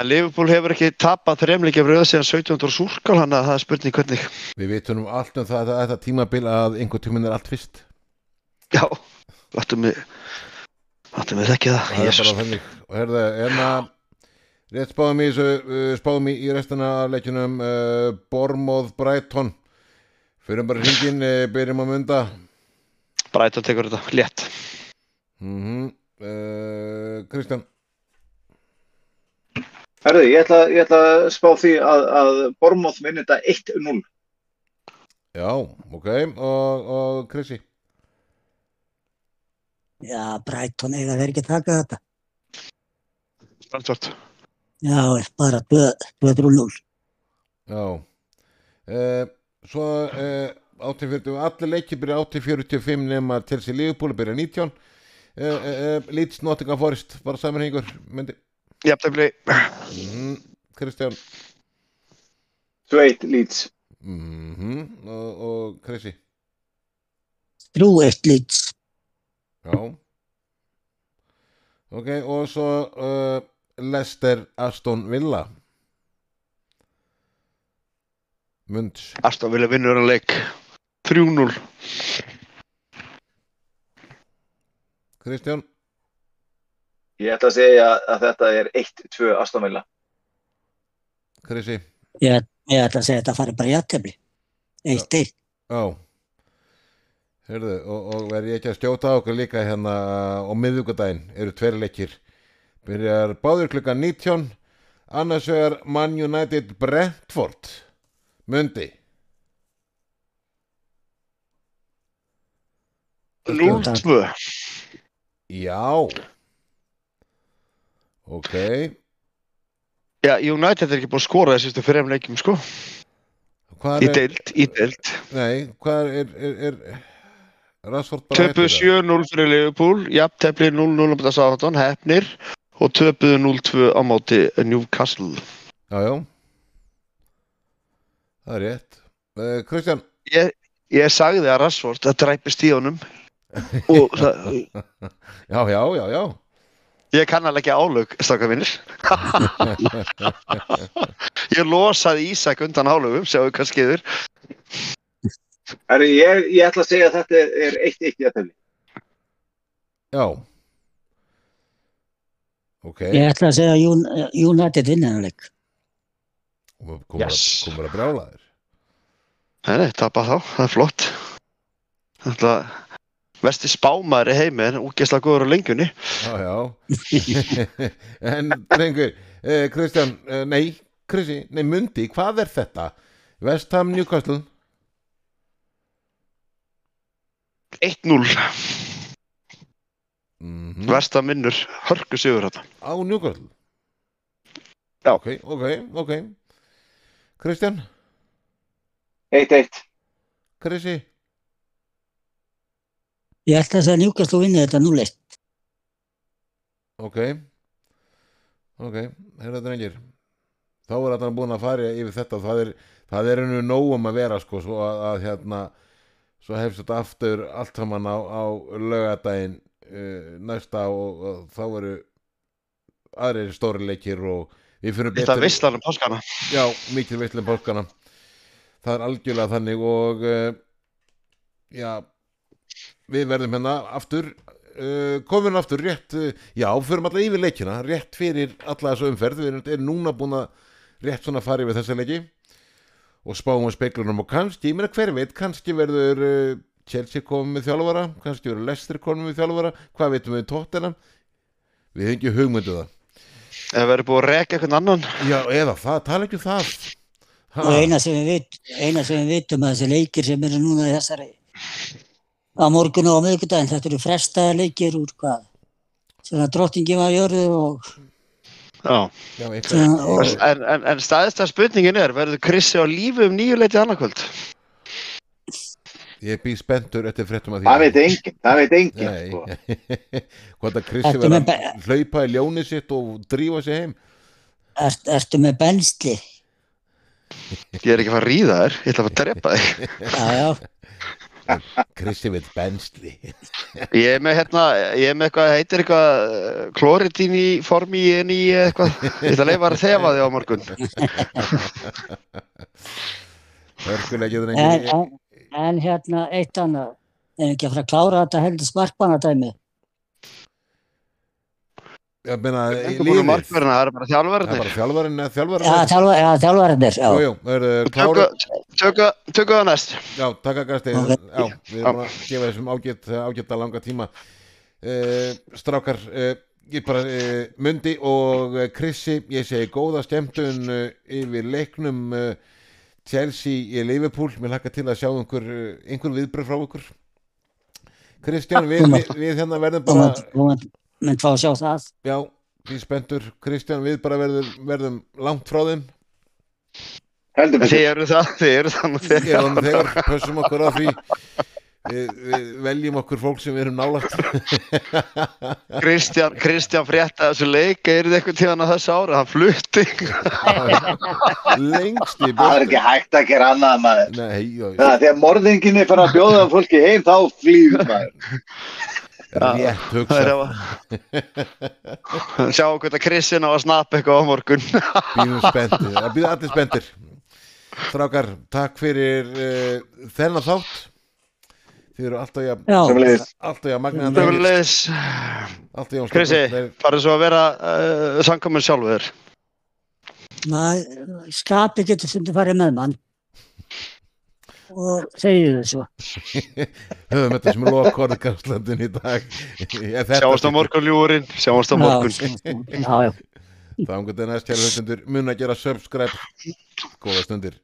Liverpool hefur ekki tapat þremleikja fröða síðan 17. súrkál hann að það er spurning hvernig. Við veitum um allt um það að þetta tímabil að einhver tímin er allt fyrst. Já, vartum við vartum við ekki það. Það er bara þennig og herða, en að rétt spáðum í þessu uh, spáðum í í restina leikjunum uh, Bormóð Bræton fyrir bara hringin, uh, eh, byrjum að mynda Bræton tekur þetta, létt. Mhm. mm uh, Kristján Herðu, ég ætla, ég ætla að spá því að, að Bormóð vinni þetta 1-0. Já, ok, og, og Krissi Já, Brighton eiga þeir ekki taka þetta. Brandvort. Já, bara 2-3-0. Já uh, Svo uh, 840, allir leikir byrja 845 nema til sig Liverpool byrja 19 uh, uh, Leeds Nottingham Forest bara samanhengur myndi Jafntefli, mm Kristján 2-1 Leeds. mm og, og Krissi 3-1 Leeds. Já Ok, og svo uh, Leicester Aston Villa Munds Aston vilja vinnur að leik. 3-0. Kristján? Ég ætla að segja að þetta er 1-2 Aston Villa. Krissi? Ég, ég ætla að segja að þetta fari bara í aðtefli. 1-1. Já. Heyrðu, og, og verð ég ekki að stjóta okkur líka hérna á miðvíkudaginn eru tveir leikir. Byrjar báður klukkan 19 annars vegar Man United Brentford. Mundi. 0-2. Já. Ok. Já, United er ekki búin að skora þessu fyrir þeim leikjum, sko. Hvað Í er, deild, í deild. nei, hvað er, er, er, er Rassford bara Töpuðu hættur 7-0 fyrir Liverpool, jafntefli 0-0 á móti Southampton, hefnir og töpuðu 0-2 á móti Newcastle. Já, já. Það er rétt. Uh, Kristján Ég, ég sagði að Rashford að dræpist í honum Já, já, já, já ég kann alveg ekki álög, stakka minnir. ég losaði Ísak undan álögum, sjáu hvað skeiður. Ég, ég ætla að segja að þetta er 1-1 í aðtefni. Já Ok Ég ætla að segja að Un- United vinnanleik. Komur kom Yes. yes. að brjála þér Nei, nei, tapa þá, það er flott. Þetta vesti spámaður í heimi en úgesla góður á lengjunni. Já, já En, drengur eh, Kristján, eh, nei Kristi, nei, Mundi, hvað er þetta? West Ham Newcastle 1-0, mm versta minnur, hörku sigur þetta. Á Newcastle Já. Ok, ok, ok Kristján, 1-1. Kristi Ég ætla að segja að Newcastle vinni þetta 0-1. Ok Ok, herra drengir Þá er þetta búin að fara yfir þetta það er, það er einu nógum að vera sko, svo að, að hérna svo hefst þetta aftur allt saman á, á lögadaginn uh, næsta og, og þá eru aðrir stóri leikir og við fyrir Þetta er veistlan um páskana. Já, mikil veitlum páskana Það er algjörlega þannig og uh, já við verðum hérna aftur uh, komin aftur rétt uh, já, förum alltaf yfir leikina rétt fyrir alla þessu umferð. Við erum, núna búin að rétt svona fara yfir þessa leiki. Og spáum á speiklunum og kannski, ég meina hver veit kannski verður uh, Chelsea komið með þjálfara kannski verður Leicester komið með þjálfara hvað veitum við tóttina við hefum ekki hugmyndu það. Ef við erum búin að reka einhvern annan, já, eða það, tala ekki um það. Ha. Og eina sem við, vit, eina sem við vitum að þessi leikir sem eru núna í þessari á morgun og á miðvikudaginn, þetta eru frestaða leikir úr hvað? Sem að drottingi var jörðu og já. Já, og, En, en, en staðist að spurningin er, verður Krissi á lífi um nýju leiti annarkvöld? Ég býð spenntur eftir fréttum að því Það veit enginn, það veit enginn. Sko. hvað það Krissi með að hlaupa í ljónið sitt og drífa sig heim ert, ertu með bensli? Ég er ekki að fara að ríða þér, ég ætla að fara að drepa þig. Já, já, Kristi vill bensli Ég er með hérna, ég er með eitthvað, heitir eitthvað uh, kloridín í formi í enn í eitthvað. Ég ætla að leifa að þefa þig á morgun. En, en, en hérna eitt annað, er ekki að fara að klára þetta heldur sparkbanadæmi. Ég meina, Það er í markverðina, það er bara er þjálfverðinir. er, Tökum það næst. Já, takk að gæsti við erum að gefa þessum ágætt að langa tíma. Uh, Strákar uh, ég bara uh, Mundi og uh, Krissi ég segi góða skemmtun uh, yfir leiknum uh, Chelsea í Liverpool. Mér hlakka til að sjá einhver, einhver viðbröð frá ykkur. Kristján, við, við, við hérna verðum bara mynd- fá að sjá það. já, við spenntur Kristján, við bara verðum, verðum langt frá þeim Þið eru það, þið eru það nú Ég þegar. er þegar, pössum okkur á því við, við veljum okkur fólk sem við erum nálægt Kristján, Kristján frétta þessu leik, er þið eitthvað tíðan á þessu ára? Hann flutti. lengst í Það er ekki hægt að gera annað maður. Nei, já, Það, þegar morðinginni fyrir að bjóða fólki heim, þá flýður maður. Rétt hugsa að... Sjá hvort að Kristján á að snappa eitthvað á morgun. býðum spenntir, það býða allir spenntir. Strákar, takk fyrir uh, þennan þátt. Þið eru alltaf jafn Já, alltaf alltaf jafn Krissi, farið svo að vera uh, samkomin sjálfur. maður, skapi getur stundum farið með mann. Og þau svo. höfum þetta sem er lokorð Karlslandin í dag. Þetta Sjáumst á morgun ljúurinn, sjáumst á morgun. Þá um hvernig næst kæru hlustundur mun að gera subscribe. Góða stundir